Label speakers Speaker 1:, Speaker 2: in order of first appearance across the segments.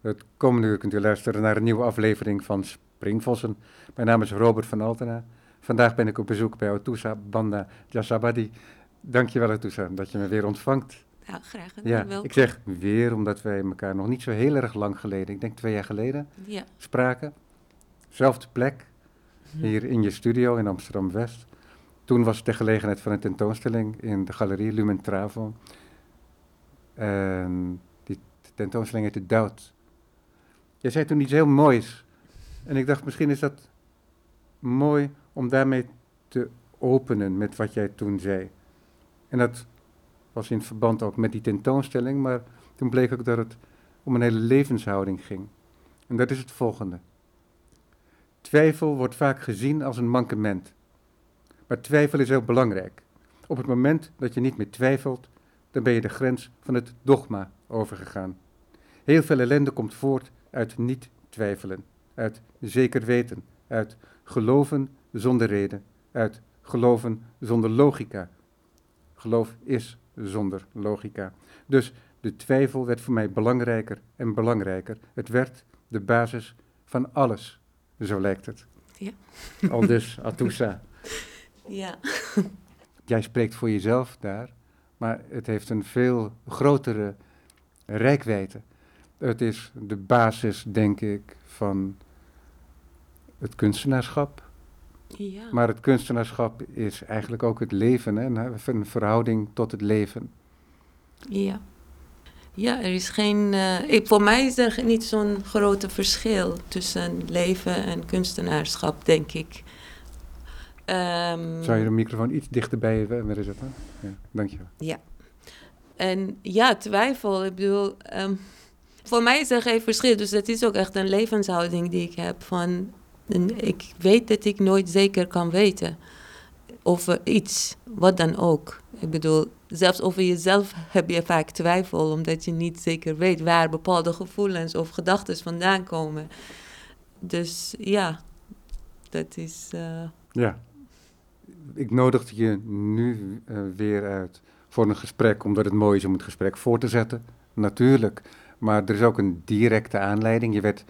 Speaker 1: Het komende uur kunt u luisteren naar een nieuwe aflevering van Springvossen. Mijn naam is Robert van Altena. Vandaag ben ik op bezoek bij Otusa Banda Jasabadi. Dankjewel Otusa dat je me weer ontvangt.
Speaker 2: Ja, graag gedaan.
Speaker 1: Ja,
Speaker 2: Welkom.
Speaker 1: ik zeg weer omdat wij elkaar nog niet zo heel erg lang geleden, ik denk twee jaar geleden,
Speaker 2: Ja.
Speaker 1: spraken. Zelfde plek, hier in je studio in Amsterdam-West. Toen was het de gelegenheid van een tentoonstelling in de galerie Lumen Travo. En die tentoonstelling heette Doubt. Jij zei toen iets heel moois. En ik dacht, misschien is dat mooi om daarmee te openen met wat jij toen zei. En dat was in verband ook met die tentoonstelling, maar toen bleek ook dat het om een hele levenshouding ging. En dat is het volgende. Twijfel wordt vaak gezien als een mankement. Maar twijfel is heel belangrijk. Op het moment dat je niet meer twijfelt, dan ben je de grens van het dogma overgegaan. Heel veel ellende komt voort uit niet twijfelen, uit zeker weten, uit geloven zonder reden, uit geloven zonder logica. Geloof is zonder logica. Dus de twijfel werd voor mij belangrijker en belangrijker. Het werd de basis van alles, zo lijkt het.
Speaker 2: Ja.
Speaker 1: Al dus, Atusa.
Speaker 2: ja.
Speaker 1: Jij spreekt voor jezelf daar, maar het heeft een veel grotere rijkwijde. Het is de basis, denk ik, van het kunstenaarschap.
Speaker 2: Ja.
Speaker 1: Maar het kunstenaarschap is eigenlijk ook het leven, hè? een een verhouding tot het leven.
Speaker 2: ja. Ja, er is geen. eh, ik, voor mij is er niet zo'n grote verschil tussen leven en kunstenaarschap, denk ik. Ehm,
Speaker 1: Zou je de microfoon iets dichterbij je willen zetten? Ja, dankjewel.
Speaker 2: En ja, twijfel. Ik bedoel, ehm, voor mij is er geen verschil. Dus het is ook echt een levenshouding die ik heb. Van, ik weet dat ik nooit zeker kan weten over iets, wat dan ook. Ik bedoel, zelfs over jezelf heb je vaak twijfel, omdat je niet zeker weet waar bepaalde gevoelens of gedachten vandaan komen. Dus ja, dat is. eh,
Speaker 1: Ja. Ik nodigde je nu eh, weer uit voor een gesprek, omdat het mooi is om het gesprek voor te zetten. Natuurlijk. Maar er is ook een directe aanleiding. Je werd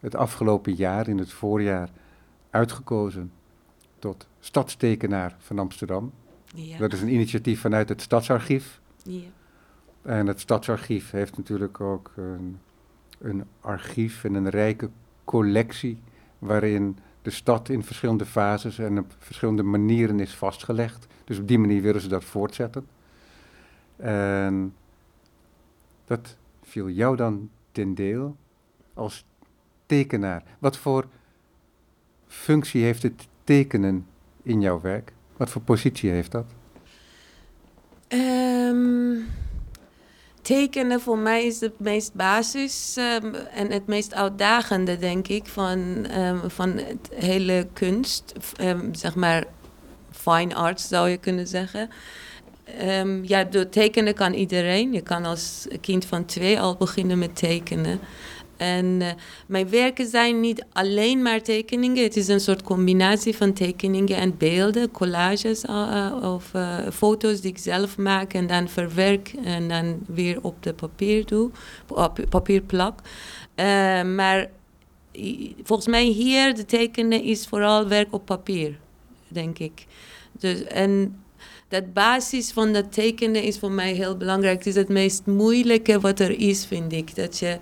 Speaker 1: het afgelopen jaar, in het voorjaar, uitgekozen tot stadstekenaar van Amsterdam.
Speaker 2: ja,
Speaker 1: Dat is een initiatief vanuit het Stadsarchief.
Speaker 2: ja,
Speaker 1: En het Stadsarchief heeft natuurlijk ook een, een archief en een rijke collectie waarin de stad in verschillende fases en op verschillende manieren is vastgelegd. Dus op die manier willen ze dat voortzetten. En dat viel jou dan ten deel als tekenaar. Wat voor functie heeft het tekenen in jouw werk? Wat voor positie heeft dat?
Speaker 2: Ehm, tekenen voor mij is het meest basis ehm, en het meest uitdagende, denk ik, van, ehm, van het hele kunst. Zeg maar fine arts zou je kunnen zeggen. Ehm, ja, door tekenen kan iedereen. Je kan als kind van twee al beginnen met tekenen. En eh, mijn werken zijn niet alleen maar tekeningen. Het is een soort combinatie van tekeningen en beelden, collages eh, eh, of foto's die ik zelf maak en dan verwerk en dan weer op de papier doe, op papier plak. Maar volgens mij hier de tekenen is vooral werk op papier, denk ik. Dus, en dat basis van dat tekenen is voor mij heel belangrijk. Het is het meest moeilijke wat er is, vind ik. Dat je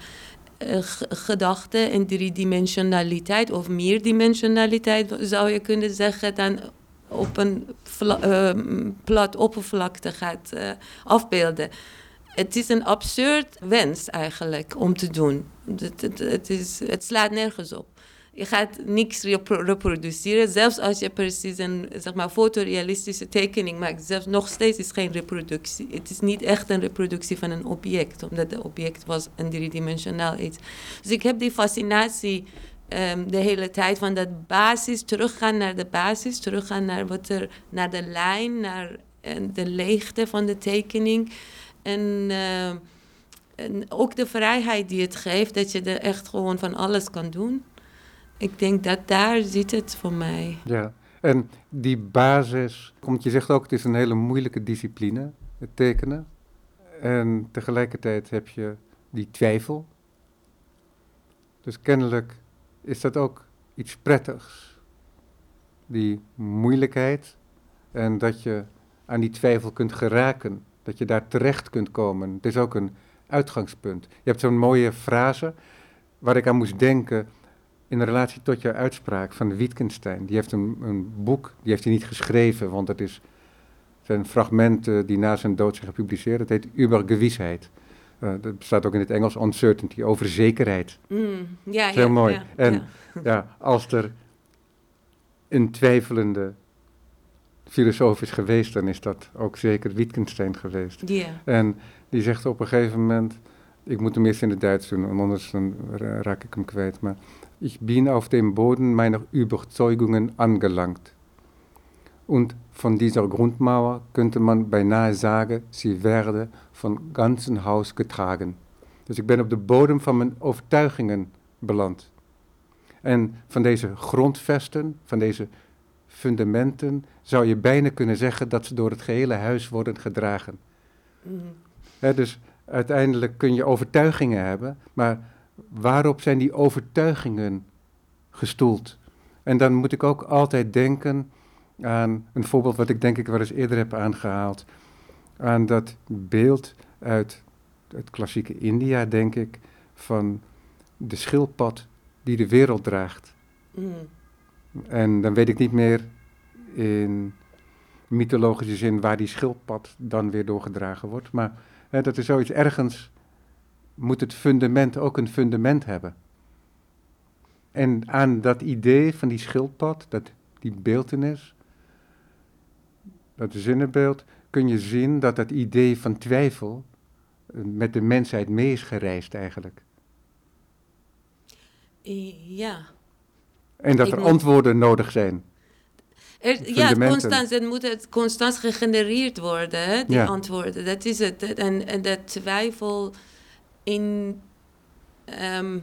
Speaker 2: eh, g- gedachten en driedimensionaliteit of meerdimensionaliteit zou je kunnen zeggen, dan op een eh, plat oppervlakte gaat eh, afbeelden. Het is een absurd wens eigenlijk om te doen. Het, het, is, het slaat nergens op. Je gaat niks repro- reproduceren. Zelfs als je precies een zeg maar, fotorealistische tekening maakt, zelfs nog steeds is geen reproductie. Het is niet echt een reproductie van een object, omdat het object was een driedimensionaal iets. Dus ik heb die fascinatie ehm, de hele tijd van dat basis, teruggaan naar de basis, teruggaan naar wat er, naar de lijn, naar en de leegte van de tekening. En, eh, en ook de vrijheid die het geeft, dat je er echt gewoon van alles kan doen. Ik denk dat daar zit het voor mij.
Speaker 1: Ja, en die basis, want je zegt ook het is een hele moeilijke discipline, het tekenen. En tegelijkertijd heb je die twijfel. Dus kennelijk is dat ook iets prettigs. Die moeilijkheid en dat je aan die twijfel kunt geraken. Dat je daar terecht kunt komen. Het is ook een uitgangspunt. Je hebt zo'n mooie frase waar ik aan moest denken in relatie tot jouw uitspraak van Wittgenstein. Die heeft een, een boek, die heeft hij niet geschreven, want het is zijn fragmenten die na zijn dood zijn gepubliceerd. Het heet Übergewissheid. Uh, dat bestaat ook in het Engels, uncertainty, over zekerheid.
Speaker 2: Mm, ja,
Speaker 1: heel
Speaker 2: ja,
Speaker 1: mooi.
Speaker 2: ja,
Speaker 1: en
Speaker 2: ja.
Speaker 1: ja, als er een twijfelende filosoof is geweest, dan is dat ook zeker Wittgenstein geweest.
Speaker 2: Ja.
Speaker 1: En die zegt op een gegeven moment, ik moet hem eerst in het Duits doen, want anders dan ra- raak ik hem kwijt. Maar ich bin auf dem Boden meiner Überzeugungen angelangt. Und von dieser Grundmauer könnte man beinahe sagen, sie werde von ganzen Haus getragen. Dus ik ben op de bodem van mijn overtuigingen beland. En van deze grondvesten, van deze fundamenten, zou je bijna kunnen zeggen dat ze door het gehele huis worden gedragen.
Speaker 2: Mhm.
Speaker 1: Dus uiteindelijk kun je overtuigingen hebben, maar waarop zijn die overtuigingen gestoeld? En dan moet ik ook altijd denken aan een voorbeeld wat ik denk ik wel eens eerder heb aangehaald. Aan dat beeld uit het klassieke India, denk ik, van de schildpad die de wereld draagt.
Speaker 2: Mhm.
Speaker 1: En dan weet ik niet meer in mythologische zin waar die schildpad dan weer doorgedragen wordt. Maar hè, dat is zoiets ergens, moet het fundament ook een fundament hebben. En aan dat idee van die schildpad, dat, die beeltenis, dat zinnenbeeld, kun je zien dat dat idee van twijfel eh, met de mensheid mee is gereisd eigenlijk.
Speaker 2: Ja.
Speaker 1: En dat
Speaker 2: Ik
Speaker 1: er
Speaker 2: moet-
Speaker 1: antwoorden nodig zijn.
Speaker 2: Er, ja, constant, het moet het constant gegenereerd worden, hè, die
Speaker 1: Ja.
Speaker 2: antwoorden. Dat is het. En, en dat twijfel in... ehm,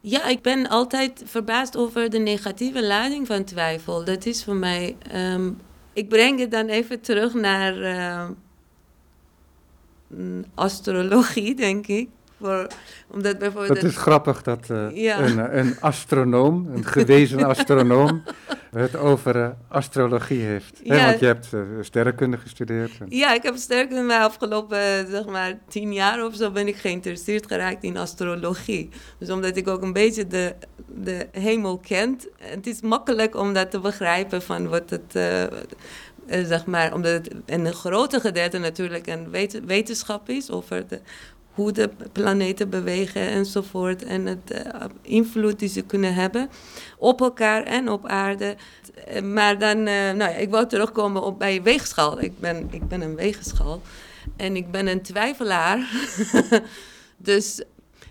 Speaker 2: ja, ik ben altijd verbaasd over de negatieve lading van twijfel. Dat is voor mij... ehm, ik breng het dan even terug naar ehm, mm, astrologie, denk ik. Voor, omdat bijvoorbeeld...
Speaker 1: Het is grappig dat eh,
Speaker 2: Ja.
Speaker 1: een, een astronoom, een gewezen astronoom, het over eh, astrologie heeft. Want je hebt eh, sterrenkunde gestudeerd.
Speaker 2: Ja, ik heb in mijn afgelopen zeg maar, tien jaar of zo ben ik geïnteresseerd geraakt in astrologie. Dus omdat ik ook een beetje de, de hemel kent, het is makkelijk om dat te begrijpen van wat het, zeg maar, omdat het een grote gedeelte natuurlijk een wet- wetenschap is over de, hoe de planeten bewegen enzovoort en het eh, invloed die ze kunnen hebben op elkaar en op aarde. Eh, Maar dan, eh, nou ja, ik wou terugkomen op bij weegschaal. Ik ben, ik ben een weegschaal en ik ben een twijfelaar. dus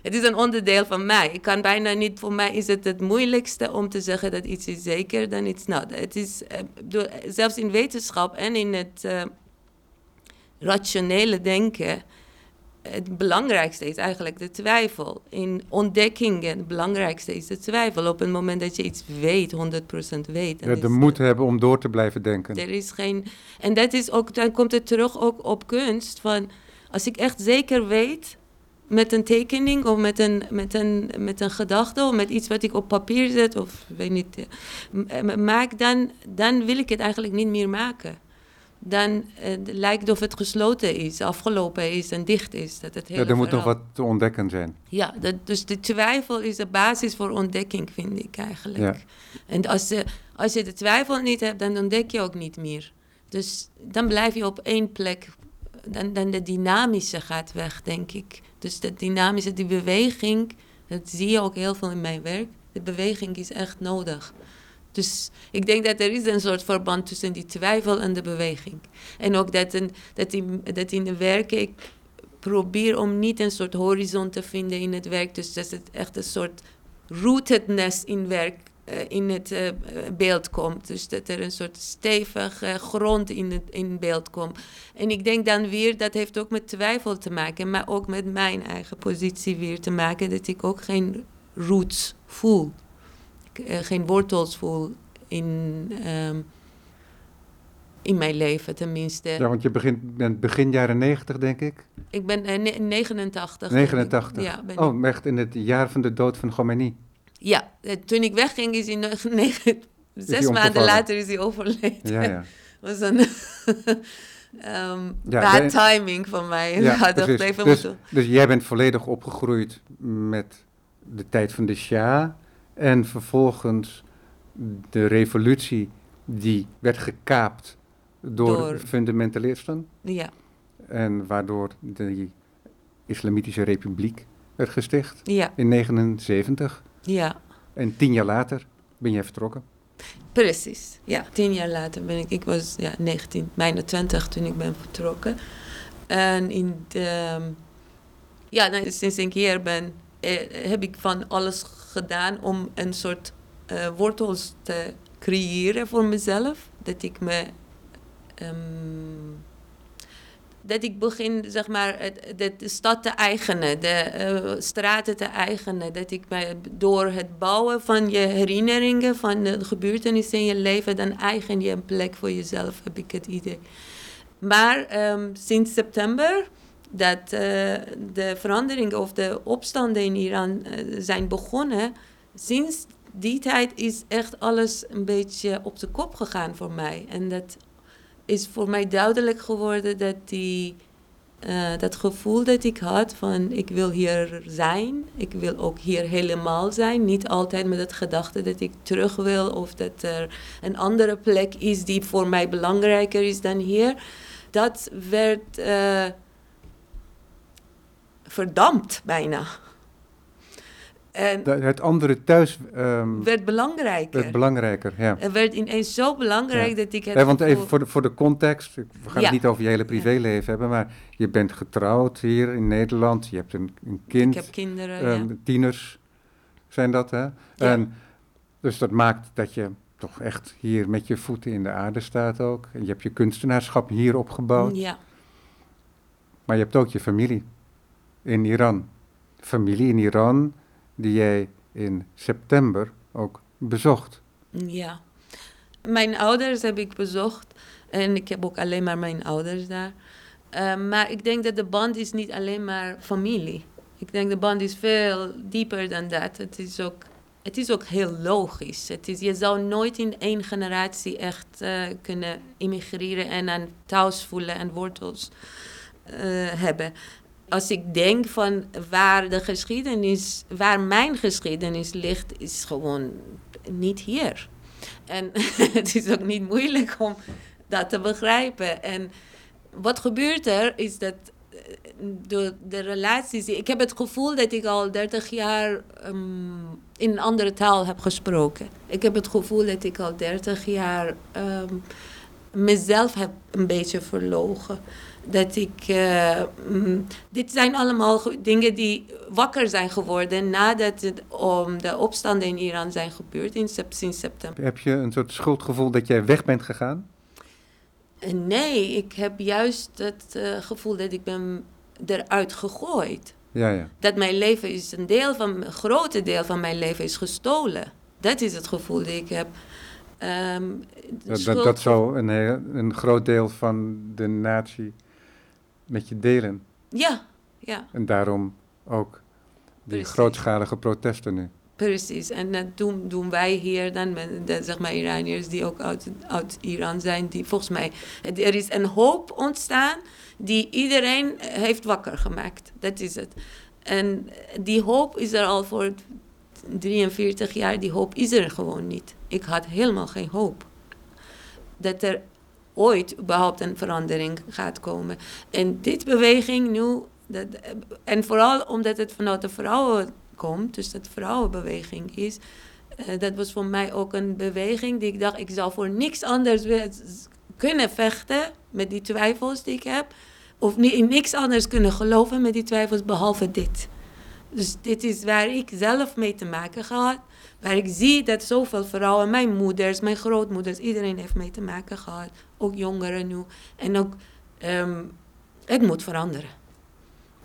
Speaker 2: het is een onderdeel van mij. Ik kan bijna niet, voor mij is het het moeilijkste om te zeggen dat iets is zeker dan iets not. Het is, zelfs in wetenschap en in het rationele denken, het belangrijkste is eigenlijk de twijfel. In ontdekkingen, het belangrijkste is de twijfel. Op het moment dat je iets weet, 100% weet.
Speaker 1: Ja, de
Speaker 2: het-
Speaker 1: moed hebben om door te blijven denken.
Speaker 2: er is geen. En dat is ook, dan komt het terug ook op kunst. Van als ik echt zeker weet met een tekening of met een, met een, met een gedachte of met iets wat ik op papier zet of weet niet, maak, dan, dan wil ik het eigenlijk niet meer maken. Dan eh, lijkt of het gesloten is, afgelopen is en dicht is. Dat het
Speaker 1: Ja, er moet nog wat te ontdekken zijn.
Speaker 2: ja, dat, dus de twijfel is de basis voor ontdekking, vind ik eigenlijk.
Speaker 1: Ja.
Speaker 2: En als, je als je de twijfel niet hebt, dan ontdek je ook niet meer. Dus dan blijf je op één plek. Dan, dan de dynamische gaat weg, denk ik. Dus de dynamische, die beweging, dat zie je ook heel veel in mijn werk. De beweging is echt nodig. Dus ik denk dat er is een soort verband tussen die twijfel en de beweging. En ook dat, een, dat, in, dat in de werken ik probeer om niet een soort horizon te vinden in het werk. Dus dat het echt een soort rootedness in werk, eh, in het eh, beeld komt. Dus dat er een soort stevige grond in, het, in beeld komt. En ik denk dan weer, dat heeft ook met twijfel te maken, maar ook met mijn eigen positie weer te maken, dat ik ook geen roots voel. Eh, geen wortels voel in, ehm, in mijn leven, tenminste.
Speaker 1: Ja, want je begint, bent begin jaren 90, denk ik.
Speaker 2: Ik ben eh, ne- 89.
Speaker 1: 89.
Speaker 2: Ja, ben.
Speaker 1: Oh, echt in het jaar van de dood van Khomeini.
Speaker 2: Ja, eh, toen ik wegging is hij nog negen, zes maanden later is hij overleden.
Speaker 1: Ja, ja.
Speaker 2: was een ehm,
Speaker 1: Ja,
Speaker 2: bad
Speaker 1: de-
Speaker 2: timing van mij.
Speaker 1: ja dus, dus jij bent volledig opgegroeid met de tijd van de Shah en vervolgens de revolutie die werd gekaapt door,
Speaker 2: Door-
Speaker 1: fundamentalisten
Speaker 2: Ja,
Speaker 1: en waardoor de Islamitische Republiek werd gesticht
Speaker 2: ja,
Speaker 1: in 79
Speaker 2: ja.
Speaker 1: en tien jaar later ben jij vertrokken.
Speaker 2: Precies, ja. Tien jaar later ben ik, ik was ja, 19, bijna 20 toen ik ben vertrokken. En in de, ja, nou, sinds ik hier ben, eh, heb ik van alles gedaan om een soort eh, wortels te creëren voor mezelf. Dat ik me, ehm, dat ik begin, zeg maar, de, de stad te eigenen, de eh, straten te eigenen. Dat ik me door het bouwen van je herinneringen, van de gebeurtenissen in je leven, dan eigen je een plek voor jezelf, heb ik het idee. Maar ehm, sinds september, dat eh, de veranderingen of de opstanden in Iran eh, zijn begonnen, sinds die tijd is echt alles een beetje op de kop gegaan voor mij. En dat is voor mij duidelijk geworden dat die, eh, dat gevoel dat ik had van ik wil hier zijn, ik wil ook hier helemaal zijn. Niet altijd met het gedachte dat ik terug wil of dat er een andere plek is die voor mij belangrijker is dan hier. Dat werd verdampt bijna. En
Speaker 1: De- het andere thuis ehm,
Speaker 2: werd belangrijker.
Speaker 1: werd belangrijker. Ja.
Speaker 2: het werd ineens zo belangrijk
Speaker 1: Ja.
Speaker 2: dat ik het
Speaker 1: Nee, want even voor de, voor de context, we gaan
Speaker 2: Ja.
Speaker 1: het niet over je hele privéleven hebben, maar je bent getrouwd hier in Nederland, je hebt een, een kind,
Speaker 2: Ik heb kinderen,
Speaker 1: ehm,
Speaker 2: ja.
Speaker 1: tieners zijn dat, hè? En, dus dat maakt dat je toch echt hier met je voeten in de aarde staat ook. En je hebt je kunstenaarschap hier opgebouwd,
Speaker 2: Ja,
Speaker 1: maar je hebt ook je familie in Iran. Familie in Iran die jij in september ook bezocht.
Speaker 2: ja. Mijn ouders heb ik bezocht en ik heb ook alleen maar mijn ouders daar. Eh, maar ik denk dat de band is niet alleen maar familie. Ik denk de band is veel dieper dan dat. Het is ook, het is ook heel logisch. Het is, je zou nooit in één generatie echt eh, kunnen immigreren en aan thuis voelen en wortels eh, hebben. Als ik denk van waar de geschiedenis, waar mijn geschiedenis ligt, is gewoon niet hier. En het is ook niet moeilijk om dat te begrijpen. En wat gebeurt er is dat eh, de, de relaties. Ik heb het gevoel dat ik al 30 jaar ehm, in een andere taal heb gesproken. Ik heb het gevoel dat ik al 30 jaar ehm, mezelf heb een beetje verlogen. Dat ik. eh, mm, dit zijn allemaal ge- dingen die wakker zijn geworden nadat het, om de opstanden in Iran zijn gebeurd in, sinds september.
Speaker 1: Heb je een soort schuldgevoel dat jij weg bent gegaan?
Speaker 2: Eh, Nee, ik heb juist het eh, gevoel dat ik ben eruit gegooid.
Speaker 1: Ja, ja.
Speaker 2: Dat mijn leven is een deel van, een grote deel van mijn leven is gestolen. Dat is het gevoel dat ik heb. Ehm,
Speaker 1: Dat, dat, dat zou een, heel- een groot deel van de natie met je delen.
Speaker 2: Ja, ja,
Speaker 1: En daarom ook die
Speaker 2: Precies.
Speaker 1: grootschalige protesten nu.
Speaker 2: precies. En dat doen, doen wij hier dan, met de, zeg maar Iraniërs die ook uit, uit Iran zijn. Die volgens mij, er is een hoop ontstaan die iedereen heeft wakker gemaakt. Dat is het. En die hoop is er al voor 43 jaar, die hoop is er gewoon niet. Ik had helemaal geen hoop. Dat er ooit überhaupt een verandering gaat komen. En dit beweging nu, dat, en vooral omdat het vanuit de vrouwen komt, dus dat vrouwenbeweging is, eh, dat was voor mij ook een beweging die ik dacht, ik zou voor niks anders kunnen vechten met die twijfels die ik heb. Of in niks anders kunnen geloven met die twijfels behalve dit. Dus dit is waar ik zelf mee te maken gehad. Waar ik zie dat zoveel vrouwen, mijn moeders, mijn grootmoeders, iedereen heeft mee te maken gehad. Ook jongeren nu. En ook, ehm, het moet veranderen.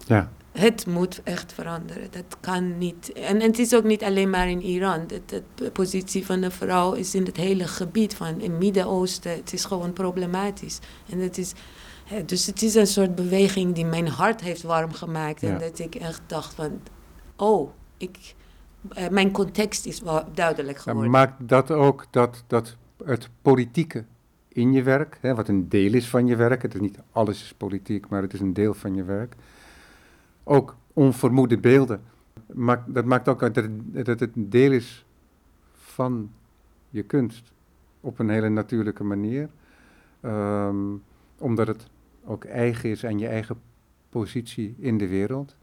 Speaker 1: Ja,
Speaker 2: Het moet echt veranderen. Dat kan niet. En, en het is ook niet alleen maar in Iran. De, positie van de vrouw is in het hele gebied van het Midden-Oosten. Het is gewoon problematisch. En het is, hè, dus het is een soort beweging die mijn hart heeft warm gemaakt.
Speaker 1: Ja.
Speaker 2: En dat ik echt dacht van, oh, ik, eh, mijn context is wel duidelijk geworden.
Speaker 1: maakt dat ook dat, dat het politieke in je werk, hè, wat een deel is van je werk, het is niet alles is politiek, maar het is een deel van je werk, ook onvermoede beelden, maakt, dat maakt ook dat het, dat het een deel is van je kunst op een hele natuurlijke manier, ehm, omdat het ook eigen is aan je eigen positie in de wereld.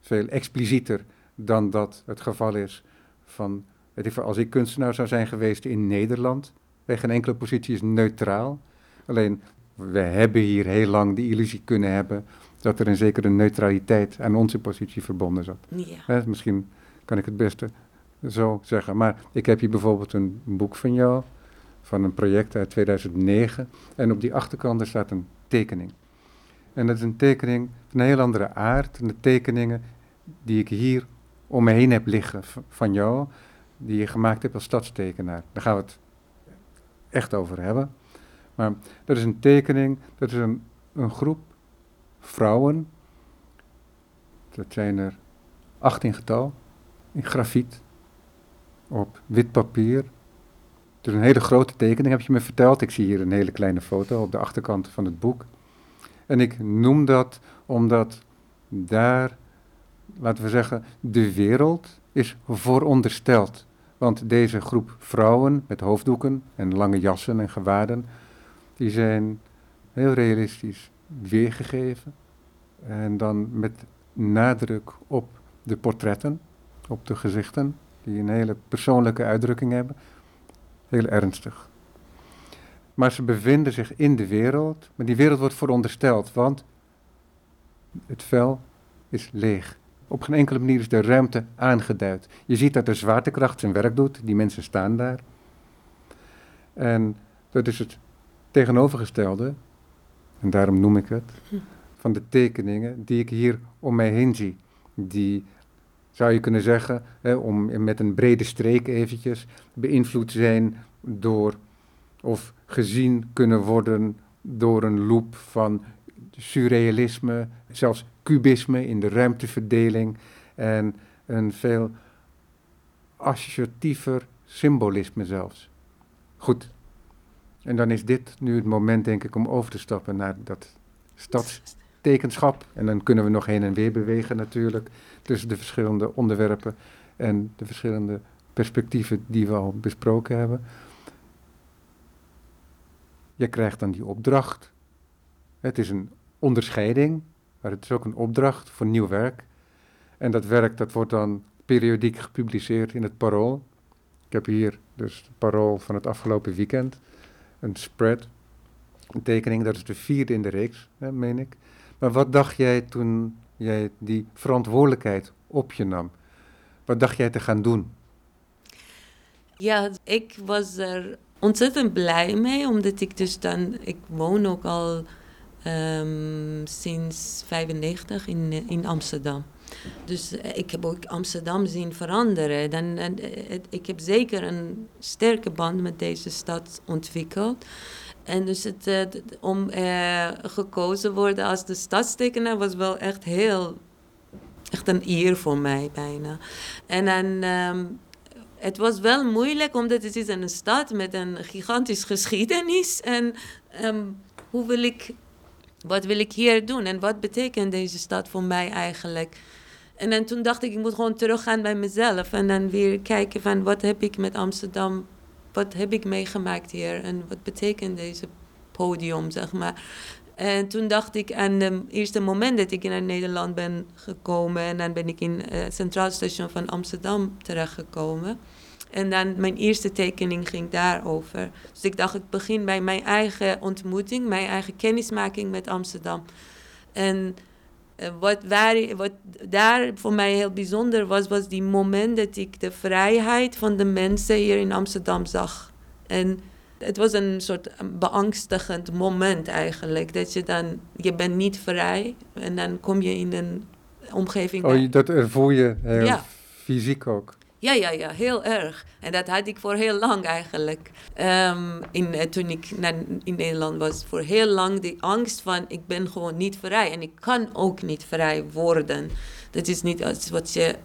Speaker 1: Veel explicieter dan dat het geval is van, ik, als ik kunstenaar zou zijn geweest in Nederland, bij geen enkele positie is neutraal. Alleen, we hebben hier heel lang de illusie kunnen hebben dat er een zekere neutraliteit aan onze positie verbonden zat.
Speaker 2: Ja.
Speaker 1: misschien kan ik het beste zo zeggen. Maar ik heb hier bijvoorbeeld een boek van jou, van een project uit 2009. En op die achterkant staat een tekening. En dat is een tekening van een heel andere aard. De tekeningen die ik hier om me heen heb liggen van jou, die je gemaakt hebt als stadstekenaar. Daar gaan we het echt over hebben. Maar dat is een tekening, dat is een, een groep vrouwen, dat zijn er acht in getal, in grafiet, op wit papier. Het is een hele grote tekening, heb je me verteld. Ik zie hier een hele kleine foto op de achterkant van het boek. En ik noem dat omdat daar, laten we zeggen, de wereld is voorondersteld. Want deze groep vrouwen met hoofddoeken en lange jassen en gewaden, die zijn heel realistisch weergegeven. En dan met nadruk op de portretten, op de gezichten, die een hele persoonlijke uitdrukking hebben. Heel ernstig. Maar ze bevinden zich in de wereld, maar die wereld wordt verondersteld, want het vel is leeg. Op geen enkele manier is de ruimte aangeduid. Je ziet dat de zwaartekracht zijn werk doet, die mensen staan daar. En dat is het tegenovergestelde, en daarom noem ik het, van de tekeningen die ik hier om mij heen zie. Die, zou je kunnen zeggen, hè, om met een brede streek eventjes, beïnvloed zijn door, of gezien kunnen worden door een loop van surrealisme, zelfs cubisme in de ruimteverdeling en een veel associatiever symbolisme zelfs. Goed. En dan is dit nu het moment, denk ik, om over te stappen naar dat stadstekenschap. En dan kunnen we nog heen en weer bewegen natuurlijk tussen de verschillende onderwerpen en de verschillende perspectieven die we al besproken hebben. Je krijgt dan die opdracht. Het is een onderscheiding, maar het is ook een opdracht voor nieuw werk. En dat werk dat wordt dan periodiek gepubliceerd in het Parool. Ik heb hier dus het Parool van het afgelopen weekend. Een spread, een tekening, dat is de vierde in de reeks, hè, meen ik. Maar wat dacht jij toen jij die verantwoordelijkheid op je nam? Wat dacht jij te gaan doen?
Speaker 2: Ja, ik was er ontzettend blij mee, omdat ik dus dan, ik woon ook al um, sinds 95 in, in Amsterdam. Dus eh, ik heb ook Amsterdam zien veranderen. Dan, en, eh, ik heb zeker een sterke band met deze stad ontwikkeld. En dus het, om uh, gekozen worden als de stadstekenaar was wel echt heel, echt een eer voor mij bijna. En dan, um, het was wel moeilijk, omdat het is een stad met een gigantische geschiedenis. En um, hoe wil ik wat wil ik hier doen en wat betekent deze stad voor mij eigenlijk? En dan toen dacht ik, ik moet gewoon teruggaan bij mezelf en dan weer kijken van wat heb ik met Amsterdam, wat heb ik meegemaakt hier en wat betekent deze podium, zeg maar. En toen dacht ik aan het eerste moment dat ik naar Nederland ben gekomen en dan ben ik in het Centraal Station van Amsterdam terechtgekomen. En dan mijn eerste tekening ging daarover. Dus ik dacht, ik begin bij mijn eigen ontmoeting, mijn eigen kennismaking met Amsterdam. En uh, wat, waar, wat daar voor mij heel bijzonder was, was die moment dat ik de vrijheid van de mensen hier in Amsterdam zag. En het was een soort beangstigend moment eigenlijk. Dat je dan, je bent niet vrij en dan kom je in een omgeving...
Speaker 1: Oh, dat voel je heel ja. fysiek ook.
Speaker 2: Ja, ja, ja, heel erg. En dat had ik voor heel lang eigenlijk. Um, in, eh, toen ik in Nederland was, voor heel lang die angst van ik ben gewoon niet vrij. En ik kan ook niet vrij worden. Dat is niet iets wat je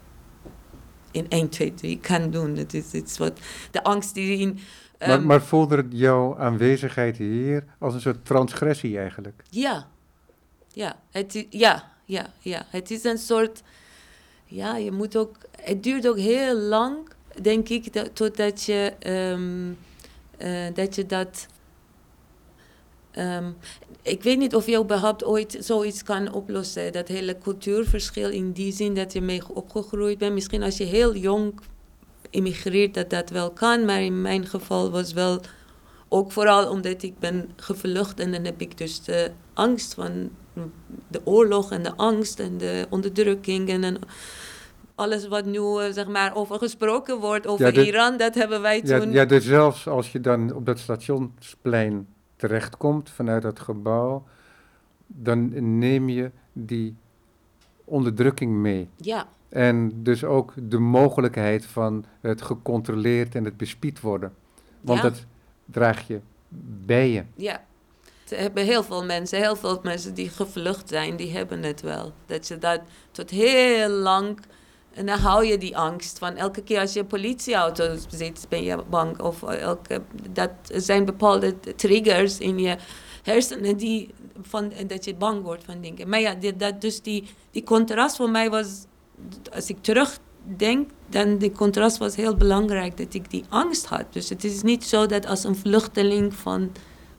Speaker 2: in 1, 2, 3 kan doen. Het is iets wat de angst die in.
Speaker 1: Maar,
Speaker 2: ehm,
Speaker 1: maar voelde jouw aanwezigheid hier als een soort transgressie eigenlijk?
Speaker 2: Ja, ja, het is, ja, ja, ja. Het is een soort. Ja, je moet ook. Het duurt ook heel lang, denk ik, dat, totdat je. ehm, eh, dat je dat. ehm, ik weet niet of je überhaupt ooit zoiets kan oplossen. Dat hele cultuurverschil in die zin dat je mee opgegroeid bent. Misschien als je heel jong immigreert dat dat wel kan. Maar in mijn geval was wel ook vooral omdat ik ben gevlucht. En dan heb ik dus de angst van de oorlog en de angst en de onderdrukking. En, en alles wat nu eh, zeg maar over gesproken wordt over
Speaker 1: Ja,
Speaker 2: Iran. Dat hebben wij
Speaker 1: Ja,
Speaker 2: toen...
Speaker 1: ja, dus zelfs als je dan op dat stationsplein terechtkomt vanuit dat gebouw, dan neem je die onderdrukking mee.
Speaker 2: ja.
Speaker 1: En dus ook de mogelijkheid van het gecontroleerd en het bespied worden. Want
Speaker 2: Ja.
Speaker 1: dat draag je bij je.
Speaker 2: Ja. Er hebben heel veel mensen, heel veel mensen die gevlucht zijn, die hebben het wel. Dat je dat tot heel lang... En dan hou je die angst van elke keer als je een politieauto ziet, ben je bang. Of elke, dat zijn bepaalde triggers in je hersenen die, van, dat je bang wordt van dingen. Maar ja, die, dat, dus die, die contrast voor mij was, als ik terugdenk, dan die contrast was heel belangrijk dat ik die angst had. Dus het is niet zo dat als een vluchteling van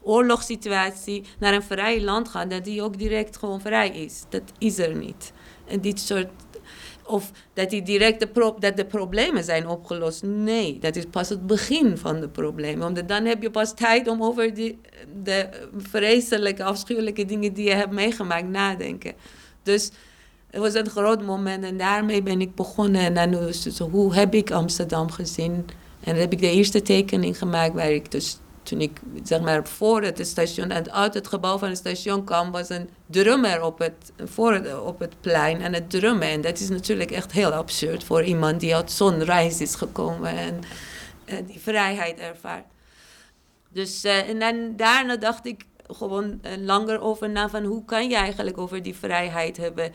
Speaker 2: oorlogssituatie naar een vrij land gaat, dat die ook direct gewoon vrij is. Dat is er niet. En dit soort of dat, die direct de dat de problemen zijn opgelost. Nee, dat is pas het begin van de problemen. Omdat dan heb je pas tijd om over die, de vreselijke, afschuwelijke dingen die je hebt meegemaakt nadenken. Dus het was een groot moment en daarmee ben ik begonnen. En dan hoe heb ik Amsterdam gezien? En dan heb ik de eerste tekening gemaakt waar ik dus toen ik zeg maar voor het station en uit het gebouw van het station kwam, was een drummer op het, voor op het plein en het drummen. En dat is natuurlijk echt heel absurd voor iemand die uit zo'n reis is gekomen en, en die vrijheid ervaart. Dus uh, en dan, daarna dacht ik gewoon uh, langer over na van hoe kan je eigenlijk over die vrijheid hebben.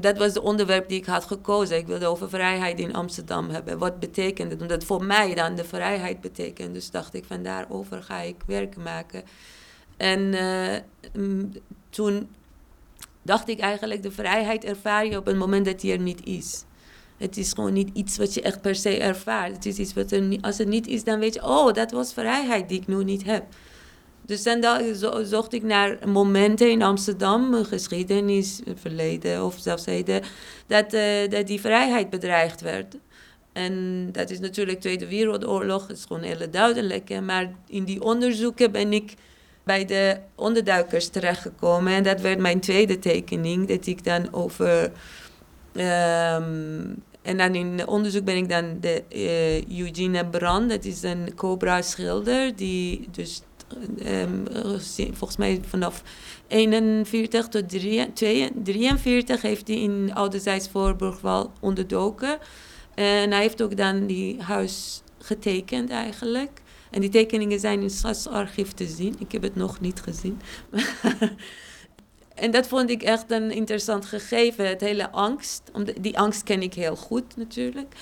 Speaker 2: Dat was het onderwerp die ik had gekozen. Ik wilde over vrijheid in Amsterdam hebben. Wat betekent het? Omdat voor mij dan de vrijheid betekent. Dus dacht ik van daarover ga ik werk maken. En uh, toen dacht ik eigenlijk, de vrijheid ervaar je op het moment dat die er niet is. Het is gewoon niet iets wat je echt per se ervaart. Het is iets wat er niet, als het niet is, dan weet je, oh, dat was vrijheid die ik nu niet heb. Dus dan zo, zocht ik naar momenten in Amsterdam, geschiedenis, verleden of zelfs heden, dat, uh, dat die vrijheid bedreigd werd. En dat is natuurlijk Tweede Wereldoorlog, dat is gewoon heel duidelijk. Maar in die onderzoeken ben ik bij de onderduikers terechtgekomen. En dat werd mijn tweede tekening, dat ik dan over... Um, en dan in onderzoek ben ik dan de uh, Eugene Brand, dat is een Cobra-schilder, die dus um, volgens mij vanaf 41 tot 43 heeft hij in Oudezijds Voorburg wel onderdoken. En hij heeft ook dan die huis getekend eigenlijk. En die tekeningen zijn in het archief te zien. Ik heb het nog niet gezien. en dat vond ik echt een interessant gegeven. Het hele angst. Die angst ken ik heel goed natuurlijk.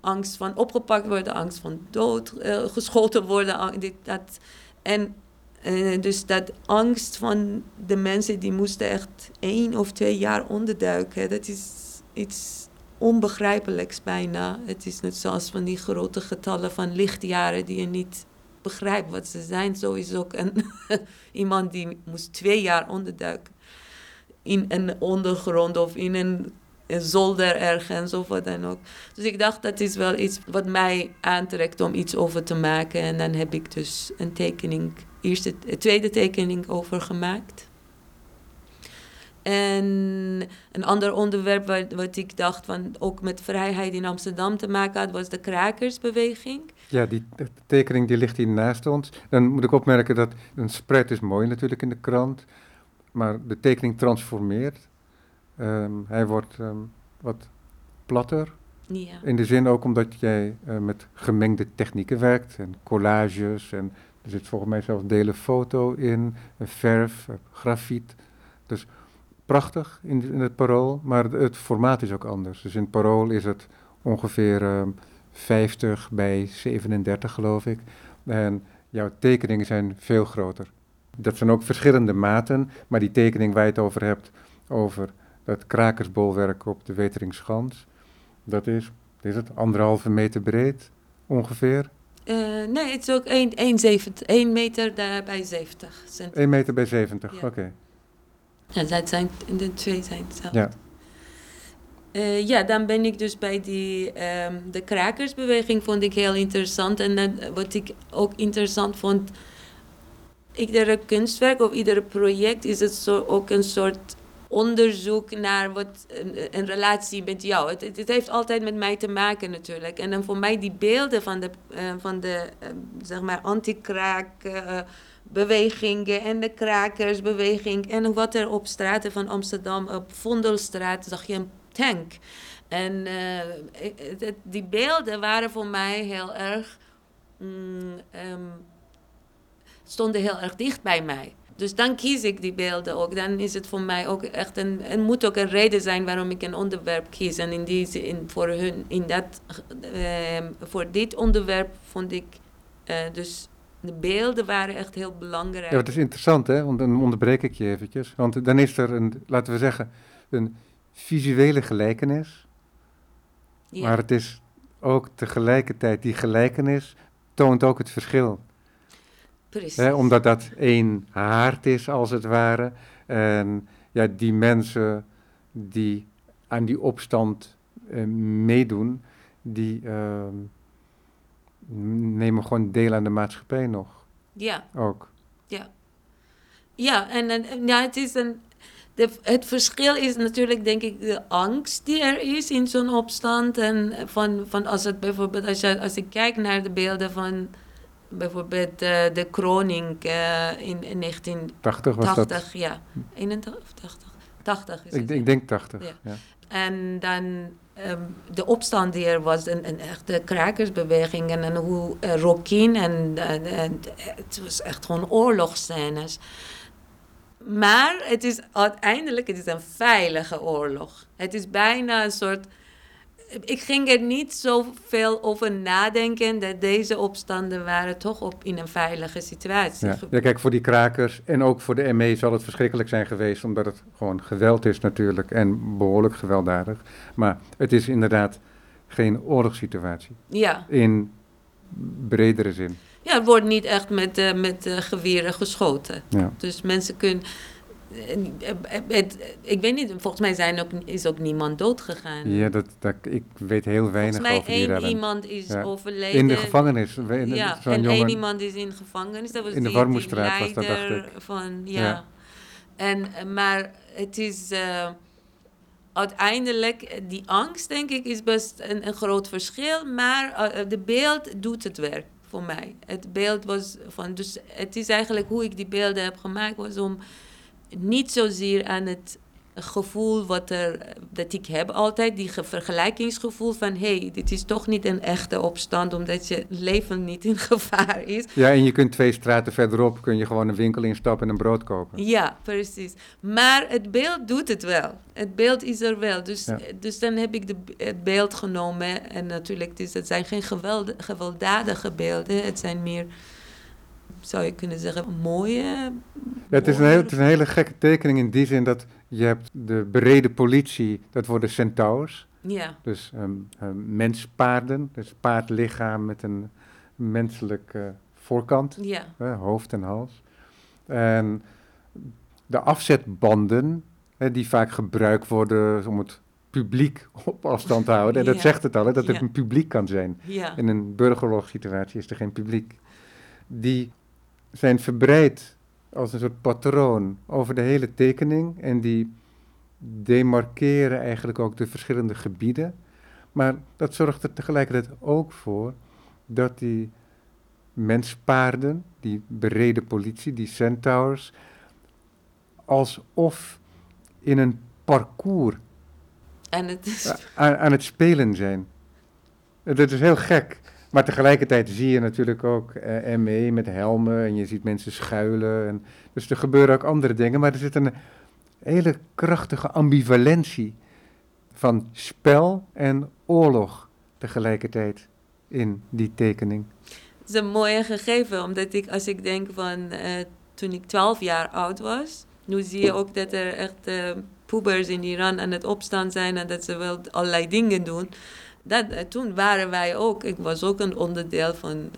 Speaker 2: Angst van opgepakt worden, angst van dood, uh, geschoten worden. Dit, dat. En uh, dus dat angst van de mensen die moesten echt één of twee jaar onderduiken. Dat is iets onbegrijpelijks bijna. Het is net zoals van die grote getallen van lichtjaren die je niet begrijpt wat ze zijn. Zo is ook een, iemand die moest twee jaar onderduiken. In een ondergrond of in een, een zolder ergens of wat dan ook. Dus ik dacht dat is wel iets wat mij aantrekt om iets over te maken. En dan heb ik dus een tekening, eerste, tweede tekening over gemaakt. En een ander onderwerp wat, wat, ik dacht van ook met vrijheid in Amsterdam te maken had, was de krakersbeweging.
Speaker 1: Ja, die tekening die ligt hier naast ons. Dan moet ik opmerken dat een spread is mooi natuurlijk in de krant, maar de tekening transformeert. Um, hij wordt um, wat platter.
Speaker 2: Ja.
Speaker 1: In de zin ook omdat jij uh, met gemengde technieken werkt en collages en er zit volgens mij zelfs delen foto in, verf, grafiet. Dus prachtig in, in, het parool, maar het, het, formaat is ook anders. Dus in het parool is het ongeveer ehm, 50 bij 37 geloof ik. En jouw tekeningen zijn veel groter. Dat zijn ook verschillende maten, maar die tekening waar je het over hebt, over dat krakersbolwerk op de Weteringschans, dat is, is het anderhalve meter breed ongeveer?
Speaker 2: Eh, nee, het is ook 1 meter daar bij 70 centimeter.
Speaker 1: 1 meter bij 70,
Speaker 2: Ja.
Speaker 1: oké.
Speaker 2: Ja, dat zijn, de twee zijn hetzelfde.
Speaker 1: Ja.
Speaker 2: Eh, ja, dan ben ik dus bij die, ehm, de krakersbeweging vond ik heel interessant. En dan, wat ik ook interessant vond, iedere kunstwerk of ieder project is het zo, ook een soort onderzoek naar wat een, relatie met jou. Het, het, heeft altijd met mij te maken natuurlijk. En dan voor mij die beelden van de, eh, van de eh, zeg maar anti-kraak eh, bewegingen en de krakersbeweging en wat er op straten van Amsterdam, op Vondelstraat, zag je een tank. En die beelden waren voor mij heel erg, mm, ehm, stonden heel erg dicht bij mij. Dus dan kies ik die beelden ook. Dan is het voor mij ook echt een, het moet ook een reden zijn waarom ik een onderwerp kies. En in die zin, voor hun, in dat, ehm, voor dit onderwerp vond ik, eh, dus de beelden waren echt heel belangrijk.
Speaker 1: Ja, het is interessant, hè? Want dan onderbreek ik je eventjes. Want dan is er een, laten we zeggen, een visuele gelijkenis.
Speaker 2: Ja.
Speaker 1: Maar het is ook tegelijkertijd, die gelijkenis toont ook het verschil.
Speaker 2: Precies.
Speaker 1: Hè? Omdat dat één haard is, als het ware. En ja, die mensen die aan die opstand eh, meedoen, die ehm, nemen gewoon deel aan de maatschappij nog.
Speaker 2: Ja,
Speaker 1: Ook.
Speaker 2: ja en, en ja, het is een. De, het verschil is natuurlijk, denk ik, de angst die er is in zo'n opstand. En van, van als het bijvoorbeeld, als, je, als ik kijk naar de beelden van bijvoorbeeld eh, de kroning eh, in, in 1980,
Speaker 1: 80 was dat.
Speaker 2: ja. 81 of 80? 80 is
Speaker 1: Ik,
Speaker 2: het.
Speaker 1: ik denk 80.
Speaker 2: Ja.
Speaker 1: Ja.
Speaker 2: En dan ehm, de opstand die er was, een, een echte krakersbeweging. En, en hoe uh, Rokin en, en, en het was echt gewoon oorlogsscènes. Maar het is uiteindelijk het is een veilige oorlog. Het is bijna een soort. Ik ging er niet zoveel over nadenken dat deze opstanden waren toch op in een veilige situatie.
Speaker 1: Ja. ja, kijk, voor die krakers en ook voor de ME zal het verschrikkelijk zijn geweest, omdat het gewoon geweld is natuurlijk en behoorlijk gewelddadig. Maar het is inderdaad geen oorlogssituatie
Speaker 2: Ja,
Speaker 1: in bredere zin.
Speaker 2: ja er wordt niet echt met, uh, met uh, geweren geschoten.
Speaker 1: Ja.
Speaker 2: Dus mensen kunnen. Het, ik weet niet, volgens mij zijn ook, is ook niemand doodgegaan.
Speaker 1: Ja, dat, dat, ik weet heel weinig
Speaker 2: volgens mij
Speaker 1: over
Speaker 2: één iemand is
Speaker 1: Ja.
Speaker 2: overleden.
Speaker 1: In de gevangenis. In,
Speaker 2: ja, en
Speaker 1: jongen-
Speaker 2: één iemand is in gevangenis. Dat was
Speaker 1: In de Warmoestraat was dat, dacht
Speaker 2: leider
Speaker 1: ik.
Speaker 2: Van, ja.
Speaker 1: Ja.
Speaker 2: En, eh, maar het is... eh, uiteindelijk, eh, die angst denk ik is best een, een groot verschil. Maar eh, de beeld doet het werk voor mij. Het beeld was van... Dus het is eigenlijk hoe ik die beelden heb gemaakt... was om niet zozeer aan het gevoel wat er, dat ik heb altijd, die ge- vergelijkingsgevoel van hé, hey, dit is toch niet een echte opstand omdat je leven niet in gevaar is.
Speaker 1: Ja, en je kunt twee straten verderop kun je gewoon een winkel instappen en een brood kopen.
Speaker 2: Ja, precies. Maar het beeld doet het wel. Het beeld is er wel. Dus,
Speaker 1: Ja.
Speaker 2: dus dan heb ik de, het beeld genomen. En natuurlijk, het, is, het zijn geen geweld, gewelddadige beelden. Het zijn meer, zou je kunnen zeggen, mooie...
Speaker 1: Ja, het, is een heel, het is een hele gekke tekening in die zin dat je hebt de bereden politie, dat worden centaurs.
Speaker 2: Ja,
Speaker 1: Dus ehm, ehm, menspaarden, dus paardlichaam met een menselijke voorkant,
Speaker 2: ja,
Speaker 1: hoofd en hals. En de afzetbanden, die vaak gebruikt worden om het publiek op afstand te houden. En dat
Speaker 2: Ja.
Speaker 1: zegt het al, hè, dat het een publiek kan zijn.
Speaker 2: ja.
Speaker 1: In een burgeroorlogssituatie is er geen publiek. Die zijn verbreid als een soort patroon over de hele tekening en die demarkeren eigenlijk ook de verschillende gebieden. Maar dat zorgt er tegelijkertijd ook voor dat die menspaarden, die bereden politie, die centaurs, alsof in een parcours
Speaker 2: En het is...
Speaker 1: aan, aan het spelen zijn. Dat is heel gek. Maar tegelijkertijd zie je natuurlijk ook eh, ME met helmen en je ziet mensen schuilen. En, dus er gebeuren ook andere dingen, maar er zit een hele krachtige ambivalentie van spel en oorlog tegelijkertijd in die tekening?
Speaker 2: Het is een mooie gegeven, omdat ik, als ik denk van uh, toen ik 12 jaar oud was, nu zie je ook dat er echt uh, poebers in Iran aan het opstaan zijn en dat ze wel allerlei dingen doen. Dat, uh, toen waren wij ook, ik was ook een onderdeel van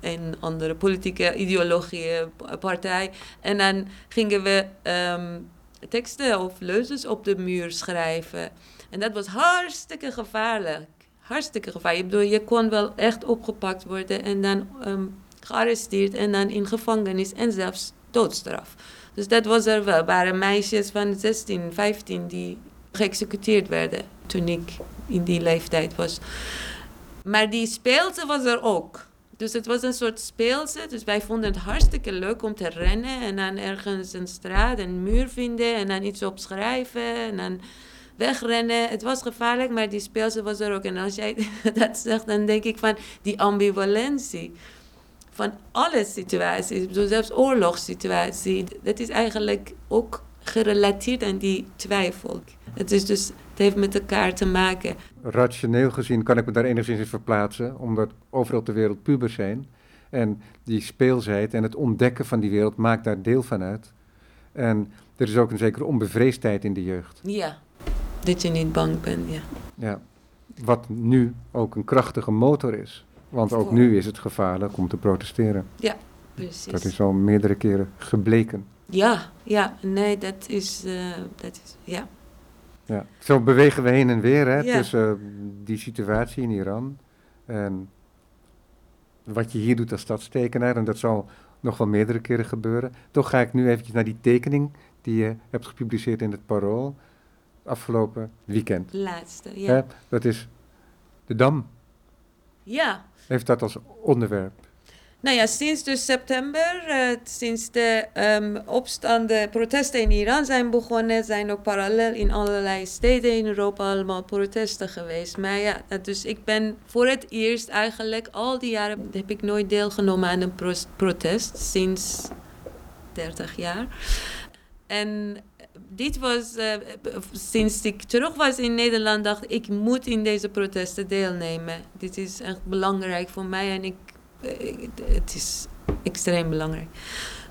Speaker 2: een, andere politieke ideologie, partij. En dan gingen we um, teksten of leuzes op de muur schrijven. En dat was hartstikke gevaarlijk. Hartstikke gevaarlijk. Ik bedoel, je kon wel echt opgepakt worden en dan um, gearresteerd en dan in gevangenis en zelfs doodstraf. Dus dat was er wel. Er waren meisjes van 16, 15 die geëxecuteerd werden toen ik in die leeftijd was. Maar die speelse was er ook. Dus het was een soort speelse. Dus wij vonden het hartstikke leuk om te rennen en dan ergens een straat, een muur vinden en dan iets opschrijven en dan wegrennen. Het was gevaarlijk, maar die speelse was er ook. En als jij dat zegt, dan denk ik van die ambivalentie van alle situaties, zelfs oorlogssituatie, dat is eigenlijk ook gerelateerd aan die twijfel. Het is dus, het heeft met elkaar te maken.
Speaker 1: Rationeel gezien kan ik me daar enigszins in verplaatsen, omdat overal ter wereld pubers zijn. En die speelsheid en het ontdekken van die wereld maakt daar deel van uit. En er is ook een zekere onbevreesdheid in de jeugd.
Speaker 2: Ja, dat je niet bang bent, ja.
Speaker 1: Ja, wat nu ook een krachtige motor is. Want ook nu is het gevaarlijk om te protesteren.
Speaker 2: Ja, precies.
Speaker 1: Dat is al meerdere keren gebleken.
Speaker 2: Ja, ja, nee, dat is, uh, dat is ja.
Speaker 1: ja. Zo bewegen we heen en weer hè, tussen uh, die situatie in Iran en wat je hier doet als stadstekenaar. En dat zal nog wel meerdere keren gebeuren. Toch ga ik nu eventjes naar die tekening die je hebt gepubliceerd in het Parool afgelopen weekend.
Speaker 2: Laatste, ja.
Speaker 1: Dat is de Dam.
Speaker 2: Ja.
Speaker 1: Heeft dat als onderwerp?
Speaker 2: Nou ja, sinds dus september, uh, sinds de um, opstanden, protesten in Iran zijn begonnen, zijn ook parallel in allerlei steden in Europa allemaal protesten geweest. Maar ja, dus ik ben voor het eerst eigenlijk, al die jaren heb ik nooit deelgenomen aan een pro protest, sinds 30 jaar. En dit was, uh, sinds ik terug was in Nederland, dacht ik, ik moet in deze protesten deelnemen. Dit is echt belangrijk voor mij en ik, het is extreem belangrijk.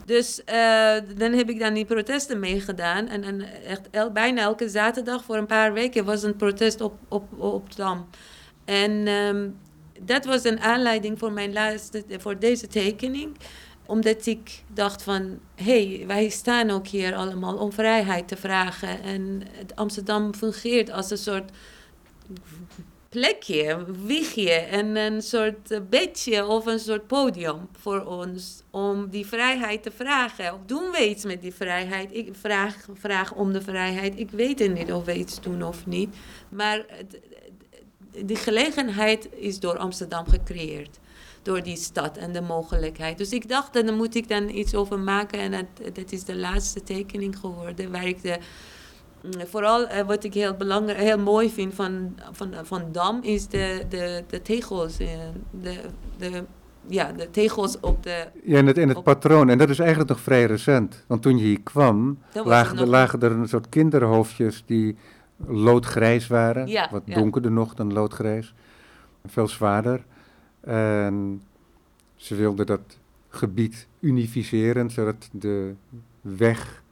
Speaker 2: Dus uh, dan heb ik dan die protesten meegedaan. En, en echt bijna elke zaterdag voor een paar weken was een protest op, op, op Dam. En um, dat was een aanleiding voor, mijn laatste, voor deze tekening omdat ik dacht van, hé, hey, wij staan ook hier allemaal om vrijheid te vragen. En Amsterdam fungeert als een soort plekje, wiegje en een soort bedje of een soort podium voor ons om die vrijheid te vragen. Of doen we iets met die vrijheid? Ik vraag, vraag om de vrijheid. Ik weet niet of we iets doen of niet. Maar die gelegenheid is door Amsterdam gecreëerd door die stad en de mogelijkheid. Dus ik dacht, daar moet ik dan iets over maken. En dat, dat is de laatste tekening geworden, waar ik de vooral uh, wat ik heel, belangrijk, heel mooi vind van, van, van Dam is de, de, de tegels. Uh, de, de, ja, de tegels op de.
Speaker 1: Ja, in het, in het patroon. En dat is eigenlijk nog vrij recent. Want toen je hier kwam, lagen, er, lagen er een soort kinderhoofdjes die loodgrijs waren.
Speaker 2: Ja,
Speaker 1: wat
Speaker 2: ja.
Speaker 1: donkerder nog dan loodgrijs. Veel zwaarder. En ze wilden dat gebied unificeren, zodat de weg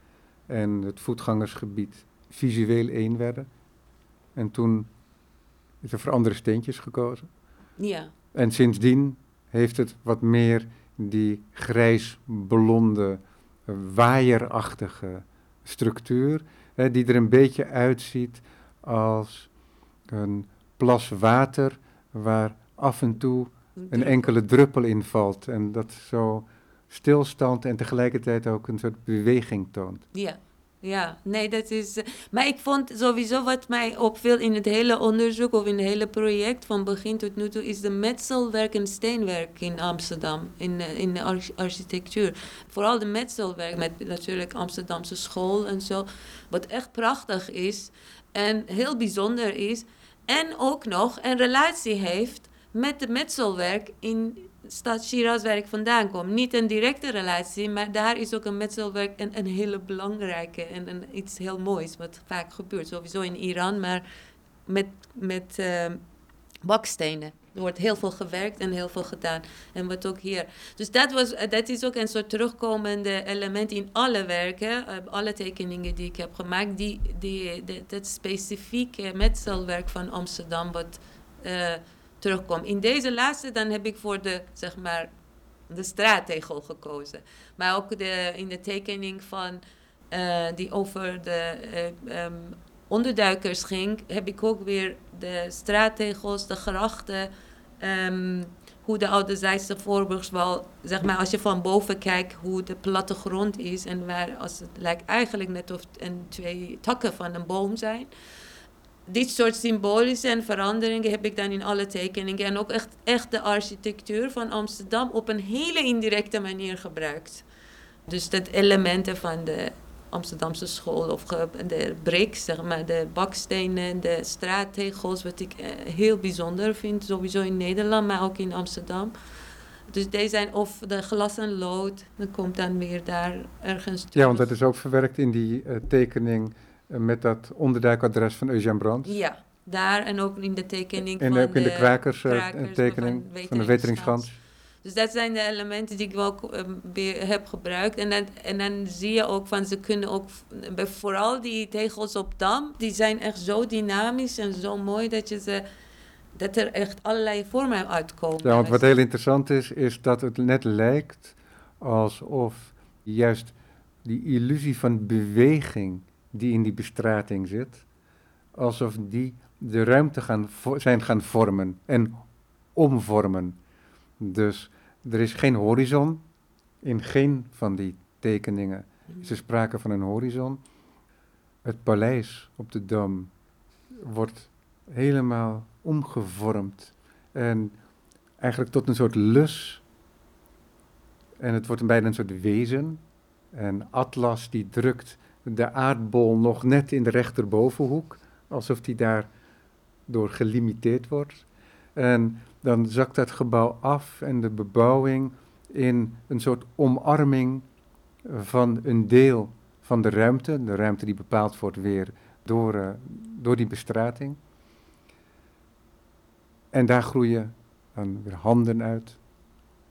Speaker 1: en het voetgangersgebied visueel één werden. En toen is er voor andere steentjes gekozen.
Speaker 2: Ja.
Speaker 1: En sindsdien heeft het wat meer die grijs-blonde, waaierachtige structuur, hè, die er een beetje uitziet als een plas water waar af en toe een enkele druppel invalt. En dat zo stilstand en tegelijkertijd ook een soort beweging toont.
Speaker 2: Ja, ja, nee, dat is. maar ik vond sowieso wat mij opviel in het hele onderzoek of in het hele project van begin tot nu toe, is de metselwerk en steenwerk in Amsterdam, in, in de architectuur. Vooral de metselwerk met natuurlijk Amsterdamse school en zo, wat echt prachtig is en heel bijzonder is. En ook nog een relatie heeft met de metselwerk in stad Shiraz waar ik vandaan kom. Niet een directe relatie, maar daar is ook een metselwerk een, een hele belangrijke en een, iets heel moois wat vaak gebeurt. Sowieso in Iran, maar met, met uh, bakstenen. Er wordt heel veel gewerkt en heel veel gedaan. En wat ook hier. Dus dat, was, eh, dat is ook een soort terugkomende element in alle werken, eh, alle tekeningen die ik heb gemaakt. Die, die, dat specifieke metselwerk van Amsterdam wat uh, terugkomt. In deze laatste dan heb ik voor de, zeg maar, de straattegel gekozen. Maar ook de, in de tekening van uh, die over de uh, um, onderduikers ging, heb ik ook weer de straattegels, de grachten, um, hoe de oude Zeidse Voorburgswal, zeg maar, als je van boven kijkt hoe de plattegrond is en waar, als het lijkt eigenlijk net of een twee takken van een boom zijn. Dit soort symbolische en veranderingen heb ik dan in alle tekeningen en ook echt, echt de architectuur van Amsterdam op een hele indirecte manier gebruikt. Dus dat elementen van de Amsterdamse school of de bricks, zeg maar, de bakstenen, de straattegels, wat ik eh, heel bijzonder vind, sowieso in Nederland, maar ook in Amsterdam. Dus deze zijn of de glas en lood, dan komt dan weer daar ergens terug.
Speaker 1: Ja, want dat is ook verwerkt in die uh, tekening met dat onderduikadres van Eugène Brandt.
Speaker 2: Ja, daar en ook in de tekening
Speaker 1: en
Speaker 2: van
Speaker 1: ook in de,
Speaker 2: de
Speaker 1: krakers,
Speaker 2: krakers
Speaker 1: tekening van de Weteringsschans.
Speaker 2: Dus dat zijn de elementen die ik wel weer heb gebruikt. En dan, en dan zie je ook van ze kunnen ook, vooral die tegels op dam, die zijn echt zo dynamisch en zo mooi dat je ze dat er echt allerlei vormen uitkomen.
Speaker 1: Ja, want wat heel interessant is, is dat het net lijkt alsof juist die illusie van beweging die in die bestrating zit, alsof die de ruimte gaan zijn gaan vormen en omvormen. Dus er is geen horizon. In geen van die tekeningen is er sprake van een horizon. Het paleis op de Dam wordt helemaal omgevormd. En eigenlijk tot een soort lus. En het wordt bijna een soort wezen. En Atlas die drukt de aardbol nog net in de rechterbovenhoek. Alsof die daar door gelimiteerd wordt. En dan zakt dat gebouw af en de bebouwing in een soort omarming van een deel van de ruimte, de ruimte die bepaald wordt weer door, uh, door die bestrating. En daar groeien dan weer handen uit.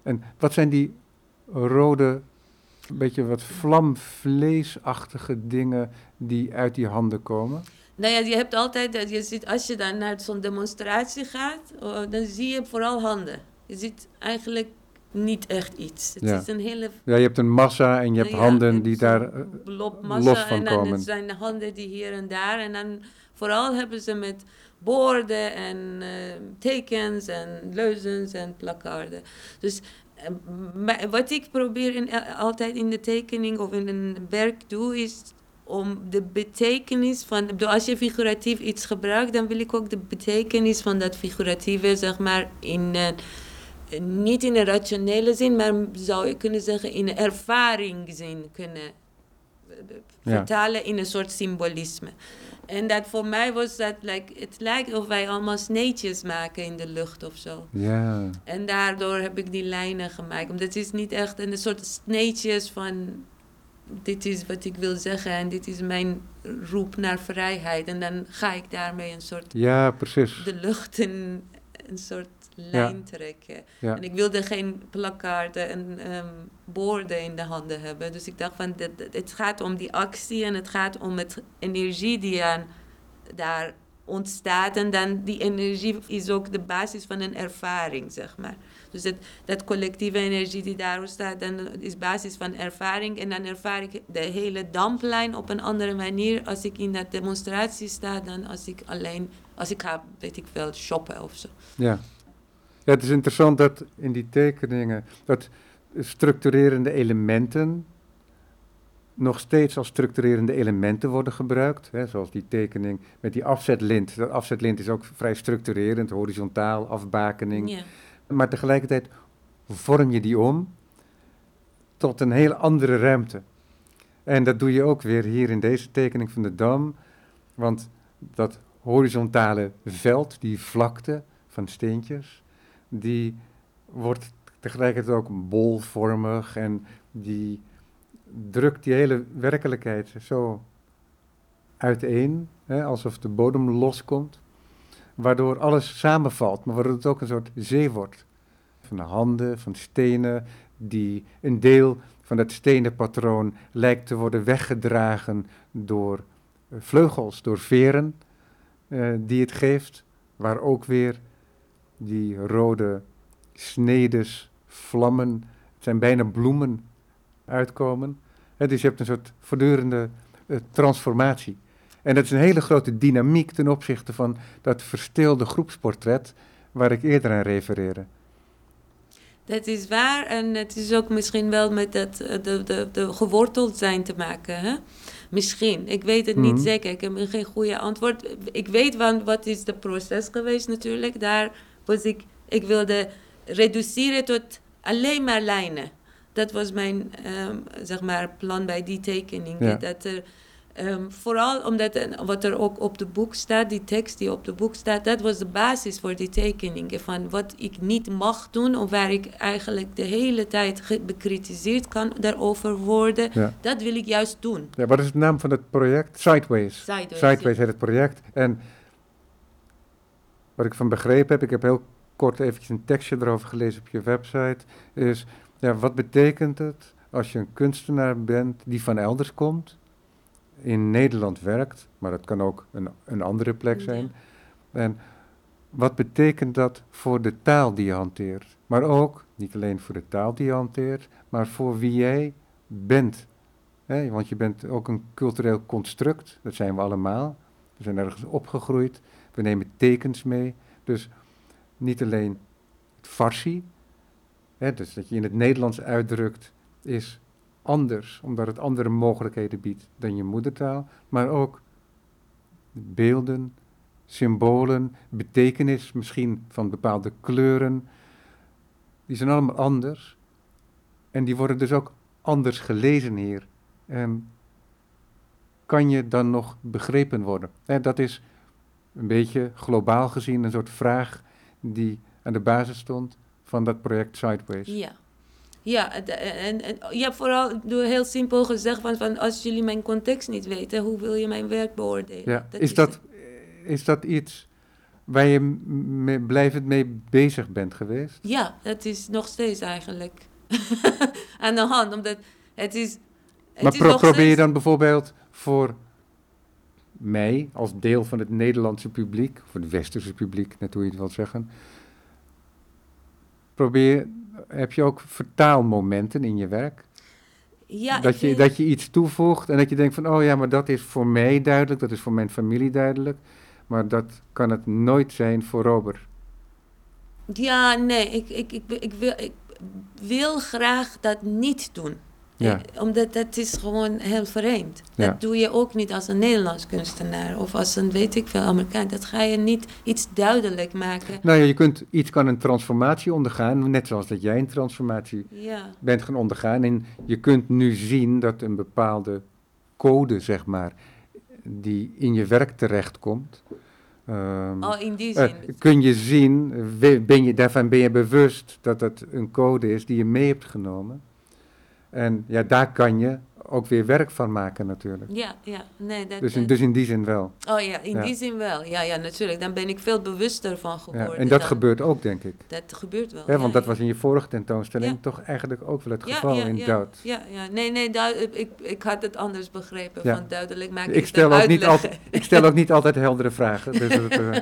Speaker 1: En wat zijn die rode, een beetje wat vlamvleesachtige dingen die uit die handen komen?
Speaker 2: Nou ja, je hebt altijd, je ziet, als je dan naar zo'n demonstratie gaat, oh, dan zie je vooral handen. Je ziet eigenlijk niet echt iets. Het
Speaker 1: Ja.
Speaker 2: is een hele
Speaker 1: Ja, je hebt een massa en je hebt
Speaker 2: Ja,
Speaker 1: handen die daar eh, los van
Speaker 2: en dan
Speaker 1: komen.
Speaker 2: het zijn de handen die hier en daar. En dan vooral hebben ze met borden en eh, tekens en leuzens en plakkaarden. Dus eh, wat ik probeer in, eh, altijd in de tekening of in een werk doe, is om de betekenis van... Als je figuratief iets gebruikt, dan wil ik ook de betekenis van dat figuratieve, zeg maar, in... eh, niet in een rationele zin, maar zou je kunnen zeggen in een ervaringzin kunnen eh,
Speaker 1: Ja.
Speaker 2: vertalen in een soort symbolisme. En dat voor mij was dat, like, het lijkt of wij allemaal sneetjes maken in de lucht of zo.
Speaker 1: ja,
Speaker 2: En daardoor heb ik die lijnen gemaakt. Want het is niet echt een soort sneetjes van... Dit is wat ik wil zeggen en dit is mijn roep naar vrijheid. En dan ga ik daarmee een soort
Speaker 1: ja, precies.
Speaker 2: de lucht in een soort lijn trekken.
Speaker 1: Ja.
Speaker 2: En ik wilde geen plakkaarden en ehm, borden in de handen hebben. Dus ik dacht van, dit, dit- het gaat om die actie en het gaat om het energie die aan, daar ontstaat. En dan die energie is ook de basis van een ervaring, zeg maar. Dus dat, dat collectieve energie die daar ontstaat, dan is basis van ervaring. En dan ervaar ik de hele damplijn op een andere manier als ik in dat demonstratie sta dan als ik alleen, als ik ga, weet ik wel, shoppen of zo.
Speaker 1: Ja. Ja, het is interessant dat in die tekeningen, dat structurerende elementen nog steeds als structurerende elementen worden gebruikt. Hè, zoals die tekening met die afzetlint. Dat afzetlint is ook vrij structurerend, horizontaal, afbakening.
Speaker 2: Ja.
Speaker 1: Maar tegelijkertijd vorm je die om tot een heel andere ruimte. En dat doe je ook weer hier in deze tekening van de dam. Want dat horizontale veld, die vlakte van steentjes, die wordt tegelijkertijd ook bolvormig en die drukt die hele werkelijkheid zo uiteen, hè, alsof de bodem loskomt. waardoor alles samenvalt, maar waardoor het ook een soort zee wordt. Van de handen, van stenen, die een deel van dat stenen patroon lijkt te worden weggedragen door eh, vleugels, door veren uh, die het geeft, waar ook weer die rode snedes, vlammen, het zijn bijna bloemen uitkomen. He, dus je hebt een soort voortdurende uh, transformatie. En dat is een hele grote dynamiek ten opzichte van dat verstilde groepsportret waar ik eerder aan refereerde.
Speaker 2: Dat is waar en het is ook misschien wel met dat, eh, de, de, de geworteld zijn te maken. Hè? Misschien, ik weet het niet mhm. zeker. Ik heb geen goede antwoord. Ik weet van, wat is de proces geweest natuurlijk. Daar was ik, ik wilde reduceren tot alleen maar lijnen. Dat was mijn um, zeg maar, plan bij die tekeningen. Dat er Um, vooral omdat wat er ook op de boek staat, die tekst die op de boek staat, dat was de basis voor die tekeningen. Van wat ik niet mag doen, of waar ik eigenlijk de hele tijd bekritiseerd kan daarover worden, dat wil ik juist doen.
Speaker 1: Ja, wat is de naam van het project? Sideways. Sideways, Sideways heet het project. En wat ik van begrepen heb, ik heb heel kort eventjes een tekstje erover gelezen op je website, is ja, wat betekent het als je een kunstenaar bent die van elders komt? in Nederland werkt, maar dat kan ook een, een andere plek zijn. En wat betekent dat voor de taal die je hanteert? Maar ook, niet alleen voor de taal die je hanteert, maar voor wie jij bent. want je bent ook een cultureel construct, dat zijn we allemaal. We zijn ergens opgegroeid, we nemen tekens mee. Dus niet alleen het farsi, dus dat je in het Nederlands uitdrukt, is anders, omdat het andere mogelijkheden biedt dan je moedertaal, maar ook beelden, symbolen, betekenis misschien van bepaalde kleuren. Die zijn allemaal anders. En die worden dus ook anders gelezen hier. En kan je dan nog begrepen worden? En dat is een beetje globaal gezien een soort vraag die aan de basis stond van dat project Sideways.
Speaker 2: Ja. Ja, en, en je hebt vooral door heel simpel gezegd van, van als jullie mijn context niet weten, hoe wil je mijn werk beoordelen?
Speaker 1: Ja. is, dat, is dat iets waar je mee, blijvend mee bezig bent geweest?
Speaker 2: Ja, dat is nog steeds eigenlijk aan de hand, omdat het is...
Speaker 1: Het maar pro probeer je dan bijvoorbeeld voor mij, als deel van het Nederlandse publiek, voor het westerse publiek, net hoe je het wilt zeggen, probeer heb je ook vertaalmomenten in je werk? Ja, dat, je, dat je iets toevoegt en dat je denkt van, oh ja, maar dat is voor mij duidelijk, dat is voor mijn familie duidelijk, maar dat kan het nooit zijn voor Robert.
Speaker 2: Ja, nee, ik, ik, ik, ik, wil, ik wil graag dat niet doen. Ja. Eh, omdat dat is gewoon heel vreemd. Dat doe je ook niet als een Nederlands kunstenaar of als een weet ik veel Amerikaan. Dat ga je niet iets duidelijk maken.
Speaker 1: Nou ja, je kunt, iets kan een transformatie ondergaan, net zoals dat jij een transformatie ja. bent gaan ondergaan. En je kunt nu zien dat een bepaalde code, zeg maar, die in je werk terechtkomt.
Speaker 2: Um, oh, in die zin.
Speaker 1: Uh, kun je zien, ben je, daarvan ben je bewust dat dat een code is die je mee hebt genomen. En ja, daar kan je ook weer werk van maken natuurlijk.
Speaker 2: Ja, ja. Nee,
Speaker 1: dat, dus, in, dus in die zin wel.
Speaker 2: Oh ja, in die zin wel. Ja, ja, natuurlijk. Dan ben ik veel bewuster van geworden. Ja,
Speaker 1: en dat gebeurt ook, denk ik.
Speaker 2: Dat gebeurt wel.
Speaker 1: Ja, want dat was in je vorige tentoonstelling toch eigenlijk ook wel het geval in Duits.
Speaker 2: Ja, ja. Nee, nee, ik, ik had het anders begrepen. Van duidelijk maken.
Speaker 1: Ik stel, ook niet altijd, ik stel ook niet altijd heldere vragen. Dus uh,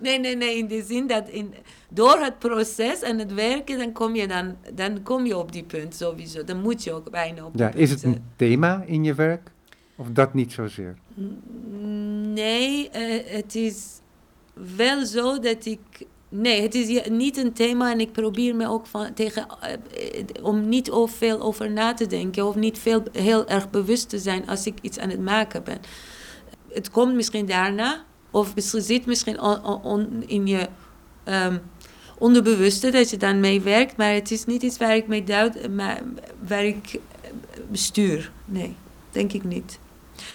Speaker 2: nee, nee, nee. In de zin dat in, door het proces en het werken, dan kom je, dan, dan kom je op die punt sowieso. Dan moet je ook bijna op die ja,
Speaker 1: Is het een thema in je werk? Of dat niet zozeer?
Speaker 2: Nee, uh, het is wel zo dat ik. Nee, het is niet een thema en ik probeer me ook van, tegen, uh, om niet veel over na te denken of niet veel, heel erg bewust te zijn als ik iets aan het maken ben. Het komt misschien daarna, of zit misschien in je um, onderbewuste dat je dan mee werkt, maar het is niet iets waar ik mee duid, maar waar ik bestuur. Nee, denk ik niet.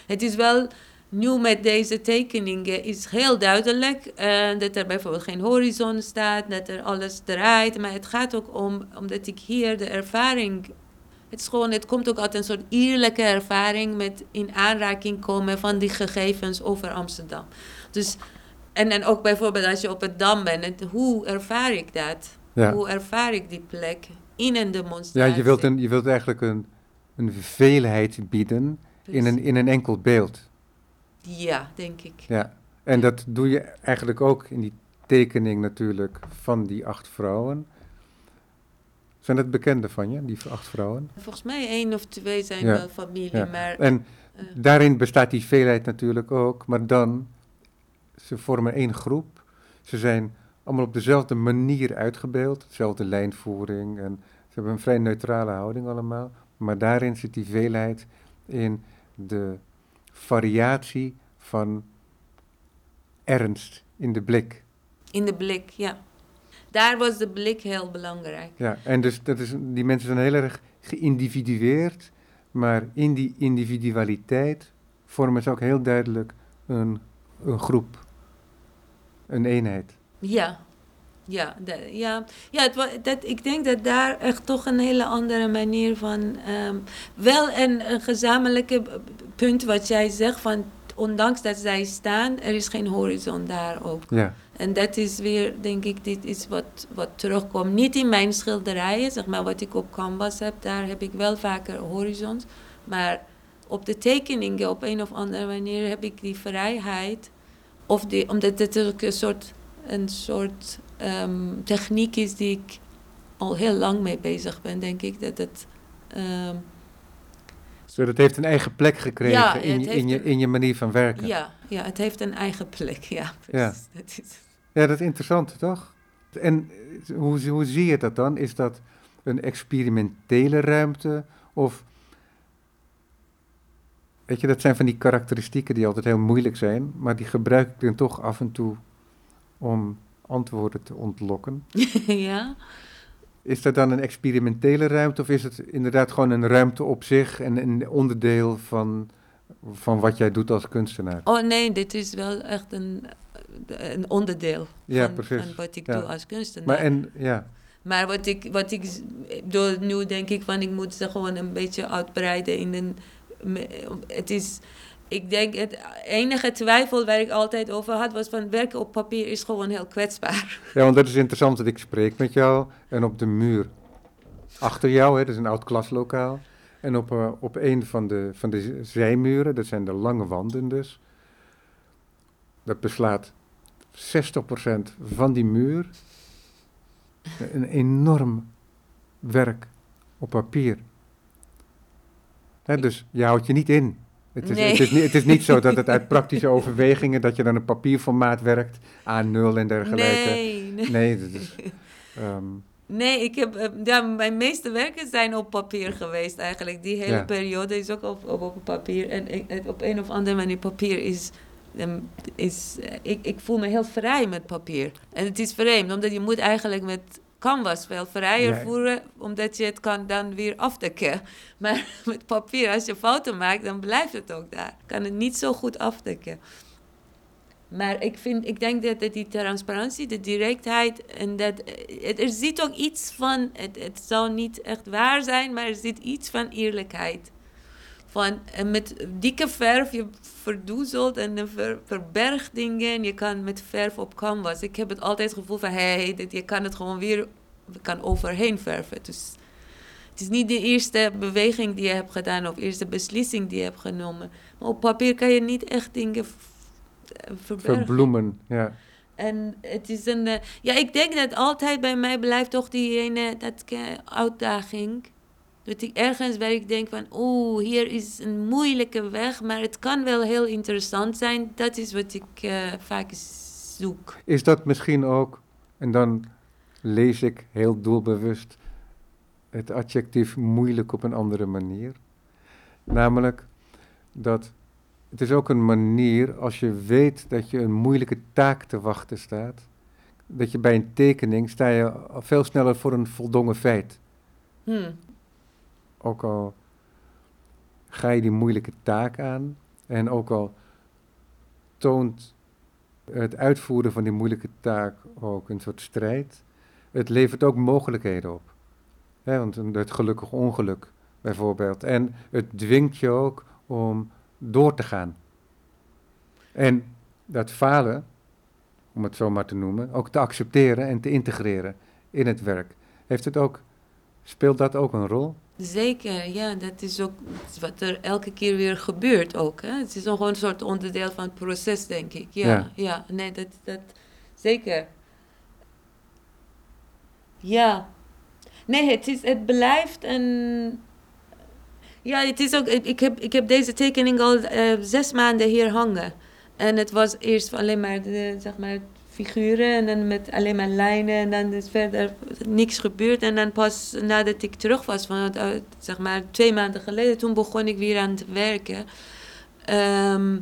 Speaker 2: Het is wel nu met deze tekeningen is heel duidelijk uh, dat er bijvoorbeeld geen horizon staat, dat er alles draait. Maar het gaat ook om, omdat ik hier de ervaring. Het, is gewoon, het komt ook uit een soort eerlijke ervaring met in aanraking komen van die gegevens over Amsterdam. Dus En, en ook bijvoorbeeld als je op het dam bent, het- hoe ervaar ik dat?
Speaker 1: Ja.
Speaker 2: Hoe ervaar ik die plek in een
Speaker 1: Ja,
Speaker 2: demonstratie?
Speaker 1: je wilt, een, je wilt eigenlijk een, een veelheid bieden in een, in een enkel beeld.
Speaker 2: Ja, denk ik.
Speaker 1: Ja. En dat doe je eigenlijk ook in die tekening natuurlijk van die acht vrouwen. Zijn dat bekende van je, die acht vrouwen?
Speaker 2: Volgens mij één of twee zijn
Speaker 1: Ja,
Speaker 2: wel familie,
Speaker 1: ja.
Speaker 2: maar...
Speaker 1: En
Speaker 2: eh,
Speaker 1: daarin bestaat die veelheid natuurlijk ook, maar dan, ze vormen één groep. Ze zijn allemaal op dezelfde manier uitgebeeld, dezelfde lijnvoering en ze hebben een vrij neutrale houding allemaal. Maar daarin zit die veelheid in de variatie van ernst in de blik.
Speaker 2: in de blik, ja. Daar was de blik heel belangrijk.
Speaker 1: Ja, en dus dat is, die mensen zijn heel erg geïndividueerd, maar in die individualiteit vormen ze ook heel duidelijk een, een groep, een eenheid.
Speaker 2: Ja, ja, ja. ja het dat, ik denk dat daar echt toch een hele andere manier van... ehm, wel een, een gezamenlijke punt wat jij zegt van... Ondanks dat zij staan, er is geen horizon daar ook.
Speaker 1: Ja,
Speaker 2: En dat is weer, denk ik, dit is wat, wat terugkomt. Niet in mijn schilderijen, zeg maar, wat ik op canvas heb, daar heb ik wel vaker horizons. Maar op de tekeningen, op een of andere manier, heb ik die vrijheid. Of die, omdat het ook een soort, een soort ehm, techniek is die ik al heel lang mee bezig ben, denk ik. Dat het, ehm,
Speaker 1: dus dat heeft een eigen plek gekregen
Speaker 2: Ja,
Speaker 1: in, je, in, je, in je manier van werken.
Speaker 2: ja, ja, het heeft een eigen plek, ja.
Speaker 1: Ja.
Speaker 2: precies. Dat is,
Speaker 1: Ja, dat is interessant, toch? En hoe, hoe zie je dat dan? Is dat een experimentele ruimte? Of, weet je, dat zijn van die karakteristieken die altijd heel moeilijk zijn, maar die gebruik ik dan toch af en toe om antwoorden te ontlokken.
Speaker 2: ja.
Speaker 1: Is dat dan een experimentele ruimte of is het inderdaad gewoon een ruimte op zich en een onderdeel van, van wat jij doet als kunstenaar?
Speaker 2: Oh nee, dit is wel echt een, een onderdeel
Speaker 1: Ja,
Speaker 2: van, van wat ik
Speaker 1: Ja.
Speaker 2: doe als kunstenaar.
Speaker 1: Maar en, ja,
Speaker 2: Maar wat ik, wat ik door nu denk ik van ik moet ze gewoon een beetje uitbreiden in een. Het is, ik denk het enige twijfel waar ik altijd over had was van werken op papier is gewoon heel kwetsbaar.
Speaker 1: Ja, want dat is interessant dat ik spreek met jou en op de muur achter jou, hè, dat is een oud klaslokaal. En op, eh, op een van de, van de zijmuren, dat zijn de lange wanden dus, dat beslaat 60% van die muur. Een enorm werk op papier. Dus je houdt je niet in. Het is,
Speaker 2: Nee.
Speaker 1: het, is niet, het is niet zo dat het uit praktische overwegingen, dat je dan een papierformaat werkt, A0 en dergelijke.
Speaker 2: Nee, nee.
Speaker 1: Nee, dat is. ehm,
Speaker 2: Nee, ik heb, eh, ja, mijn meeste werken zijn op papier geweest eigenlijk. Die hele
Speaker 1: Ja.
Speaker 2: periode is ook op, op, op papier. En ik, op een of andere manier papier is... ehm, is eh, ik, ik voel me heel vrij met papier. En het is vreemd, omdat je moet eigenlijk met canvas veel vrijer
Speaker 1: Ja.
Speaker 2: voeren... omdat je het kan dan weer afdekken. Maar met papier, als je fouten maakt, dan blijft het ook daar. kan het niet zo goed afdekken. Maar ik, vind, ik denk dat, dat die transparantie, de directheid en dat eh, het, er zit ook iets van, het, het zou niet echt waar zijn, maar er zit iets van eerlijkheid. Van, en met dikke verf, je verdoezelt en ver, verbergt dingen. Je kan met verf op canvas. Ik heb het altijd het gevoel van, hé, hey, dit- je kan het gewoon weer kan overheen verven. Dus het is niet de eerste beweging die je hebt gedaan of eerste beslissing die je hebt genomen. Maar op papier kan je niet echt dingen v- verbergen.
Speaker 1: verbloemen, ja.
Speaker 2: En het is een. eh, ja, ik denk dat altijd bij mij blijft toch die ene dat uitdaging. Dat ik ergens waar ik denk van, oeh, hier is een moeilijke weg, maar het kan wel heel interessant zijn. Dat is wat ik eh, vaak zoek.
Speaker 1: Is dat misschien ook, en dan lees ik heel doelbewust het adjectief moeilijk op een andere manier. Namelijk dat het is ook een manier als je weet dat je een moeilijke taak te wachten staat. Dat je bij een tekening sta je veel sneller voor een voldongen feit.
Speaker 2: Hm.
Speaker 1: Ook al ga je die moeilijke taak aan en ook al toont het uitvoeren van die moeilijke taak ook een soort strijd, het levert ook mogelijkheden op. Hè, want het gelukkig ongeluk bijvoorbeeld. En het dwingt je ook om door te gaan. En dat falen, om het zo maar te noemen, ook te accepteren en te integreren in het werk. Heeft het ook, speelt dat ook een rol?
Speaker 2: Zeker, ja, dat is ook wat er elke keer weer gebeurt ook. Hè? Het is gewoon een soort onderdeel van het proces, denk ik. Ja,
Speaker 1: Ja.
Speaker 2: ja, nee, dat, dat, zeker. Ja. Nee, het, is, het blijft een... Ja, het is ook... Ik ik heb, ik heb deze tekening al eh, zes maanden hier hangen. En het was eerst alleen maar, de, zeg maar figuren en dan met alleen maar lijnen en dan is verder niks gebeurd. En dan pas nadat ik terug was, van, het, uit, zeg maar twee maanden geleden, toen begon ik weer aan het werken. Ehm,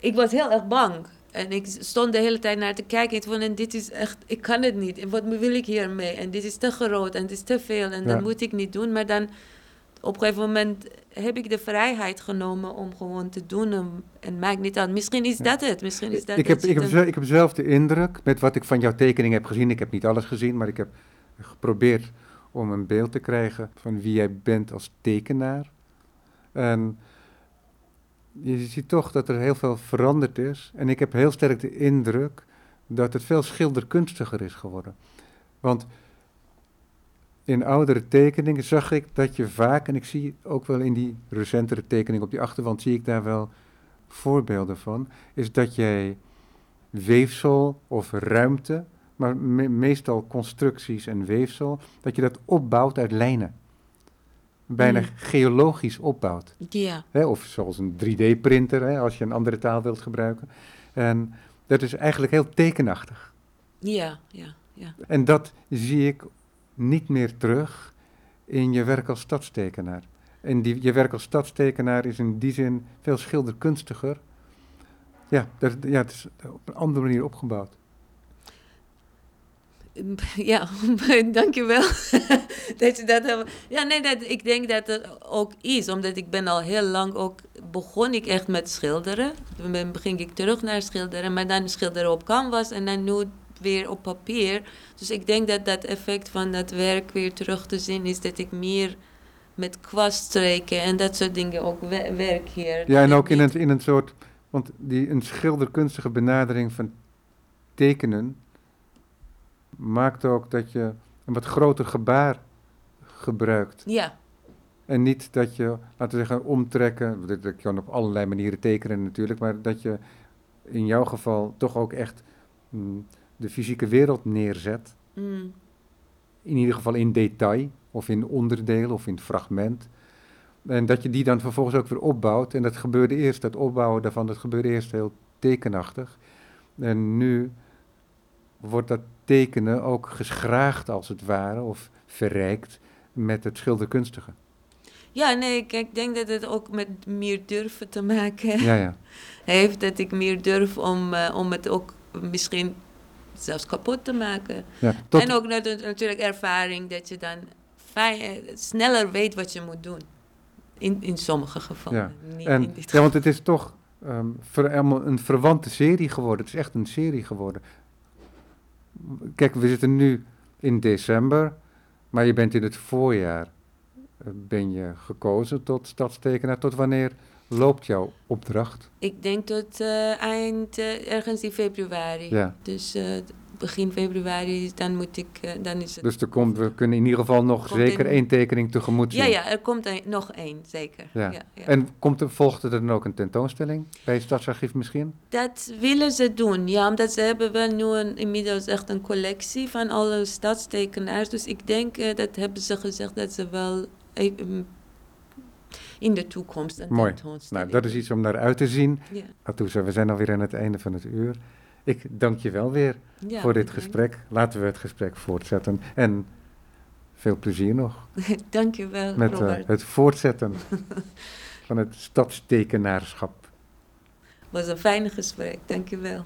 Speaker 2: ik was heel erg bang. En ik stond de hele tijd naar te kijken. Ik vond, en dit is echt, ik kan het niet. En wat wil ik hiermee? En dit is te groot en dit is te veel. En
Speaker 1: Ja.
Speaker 2: dat moet ik niet doen. Maar dan, op een gegeven moment heb ik de vrijheid genomen om gewoon te doen. En, en maakt niet uit. Misschien is dat het. Misschien is dat
Speaker 1: ik, heb,
Speaker 2: het.
Speaker 1: ik, heb,
Speaker 2: Dan-
Speaker 1: zelf- ik heb zelf de indruk, met wat ik van jouw tekening heb gezien, ik heb niet alles gezien, maar ik heb geprobeerd om een beeld te krijgen van wie jij bent als tekenaar. En je ziet toch dat er heel veel veranderd is. En ik heb heel sterk de indruk dat het veel schilderkunstiger is geworden. Want in oudere tekeningen zag ik dat je vaak, en ik zie ook wel in die recentere tekening op die achterwand, zie ik daar wel voorbeelden van, is dat jij weefsel of ruimte, maar me- meestal constructies en weefsel, dat je dat opbouwt uit lijnen. Bijna
Speaker 2: Mm.
Speaker 1: geologisch opbouwt.
Speaker 2: Ja,
Speaker 1: Hè? Of zoals een 3D-printer, hè, als je een andere taal wilt gebruiken. En dat is eigenlijk heel tekenachtig.
Speaker 2: ja, ja, ja.
Speaker 1: En dat zie ik niet meer terug in je werk als stadstekenaar. En die, je werk als stadstekenaar is in die zin veel schilderkunstiger. Ja, dat, ja, het is op een andere manier opgebouwd.
Speaker 2: Ja, dankjewel. dat je dat Ja, nee, dat, ik denk dat het ook is. Omdat ik ben al heel lang ook... Begon ik echt met schilderen. Dan begin ik terug naar schilderen. Maar dan schilderen op canvas. En dan nu weer op papier. Dus ik denk dat dat effect van dat werk weer terug te zien is. Dat ik meer met kwaststreken en dat soort dingen ook we- werk hier.
Speaker 1: Ja, en ook in een, in een soort, want die, een schilderkunstige benadering van tekenen maakt ook dat je een wat groter gebaar gebruikt.
Speaker 2: Ja,
Speaker 1: En niet dat je, laten we zeggen, omtrekken. Dat dat kan op allerlei manieren tekenen natuurlijk, maar dat je in jouw geval toch ook echt mm, de fysieke wereld neerzet.
Speaker 2: mm,
Speaker 1: In ieder geval in detail, of in onderdelen, of in fragment. En dat je die dan vervolgens ook weer opbouwt. En dat gebeurde eerst, dat opbouwen daarvan, dat gebeurde eerst heel tekenachtig. En nu wordt dat tekenen ook geschraagd als het ware, of verrijkt met het schilderkunstige.
Speaker 2: ja nee, ik, ik denk dat het ook met meer durven te maken
Speaker 1: Ja, ja.
Speaker 2: heeft. Dat ik meer durf om, eh, om het ook misschien zelfs kapot te maken.
Speaker 1: ja. Tot,
Speaker 2: En ook nat- natuurlijk ervaring dat je dan eh, sneller weet wat je moet doen. In, in sommige gevallen.
Speaker 1: Ja,
Speaker 2: Niet
Speaker 1: En,
Speaker 2: in dit
Speaker 1: ja, want het is toch ehm, ver- een verwante serie geworden. Het is echt een serie geworden. Kijk, we zitten nu in december, maar je bent in het voorjaar eh, ben je gekozen tot stadstekenaar. Tot wanneer loopt jouw opdracht?
Speaker 2: Ik denk tot eh, eind, eh, ergens in februari.
Speaker 1: Ja,
Speaker 2: Dus eh, begin februari, dan moet ik, dan is het...
Speaker 1: dus er komt, we kunnen in ieder geval nog
Speaker 2: Komt
Speaker 1: zeker
Speaker 2: in-
Speaker 1: één tekening tegemoet zien.
Speaker 2: ja, ja, er komt een- nog één, zeker.
Speaker 1: Ja.
Speaker 2: Ja. Ja,
Speaker 1: En komt er, volgt er dan ook een tentoonstelling bij het Stadsarchief misschien?
Speaker 2: Dat willen ze doen, ja, omdat ze hebben wel nu een, inmiddels echt een collectie van alle stadstekenaars. Dus ik denk, dat hebben ze gezegd, dat ze wel in de toekomst een
Speaker 1: Mooi. Nou, dat is iets om naar uit te zien.
Speaker 2: Ja.
Speaker 1: Atousa, we zijn alweer aan het einde van het uur. Ik dank je wel weer
Speaker 2: Ja,
Speaker 1: voor dit
Speaker 2: bedankt.
Speaker 1: gesprek. Laten we het gesprek voortzetten. En veel plezier nog
Speaker 2: Dank je wel,
Speaker 1: met eh, het voortzetten van het stadstekenaarschap.
Speaker 2: Het was een fijn gesprek, dank je wel.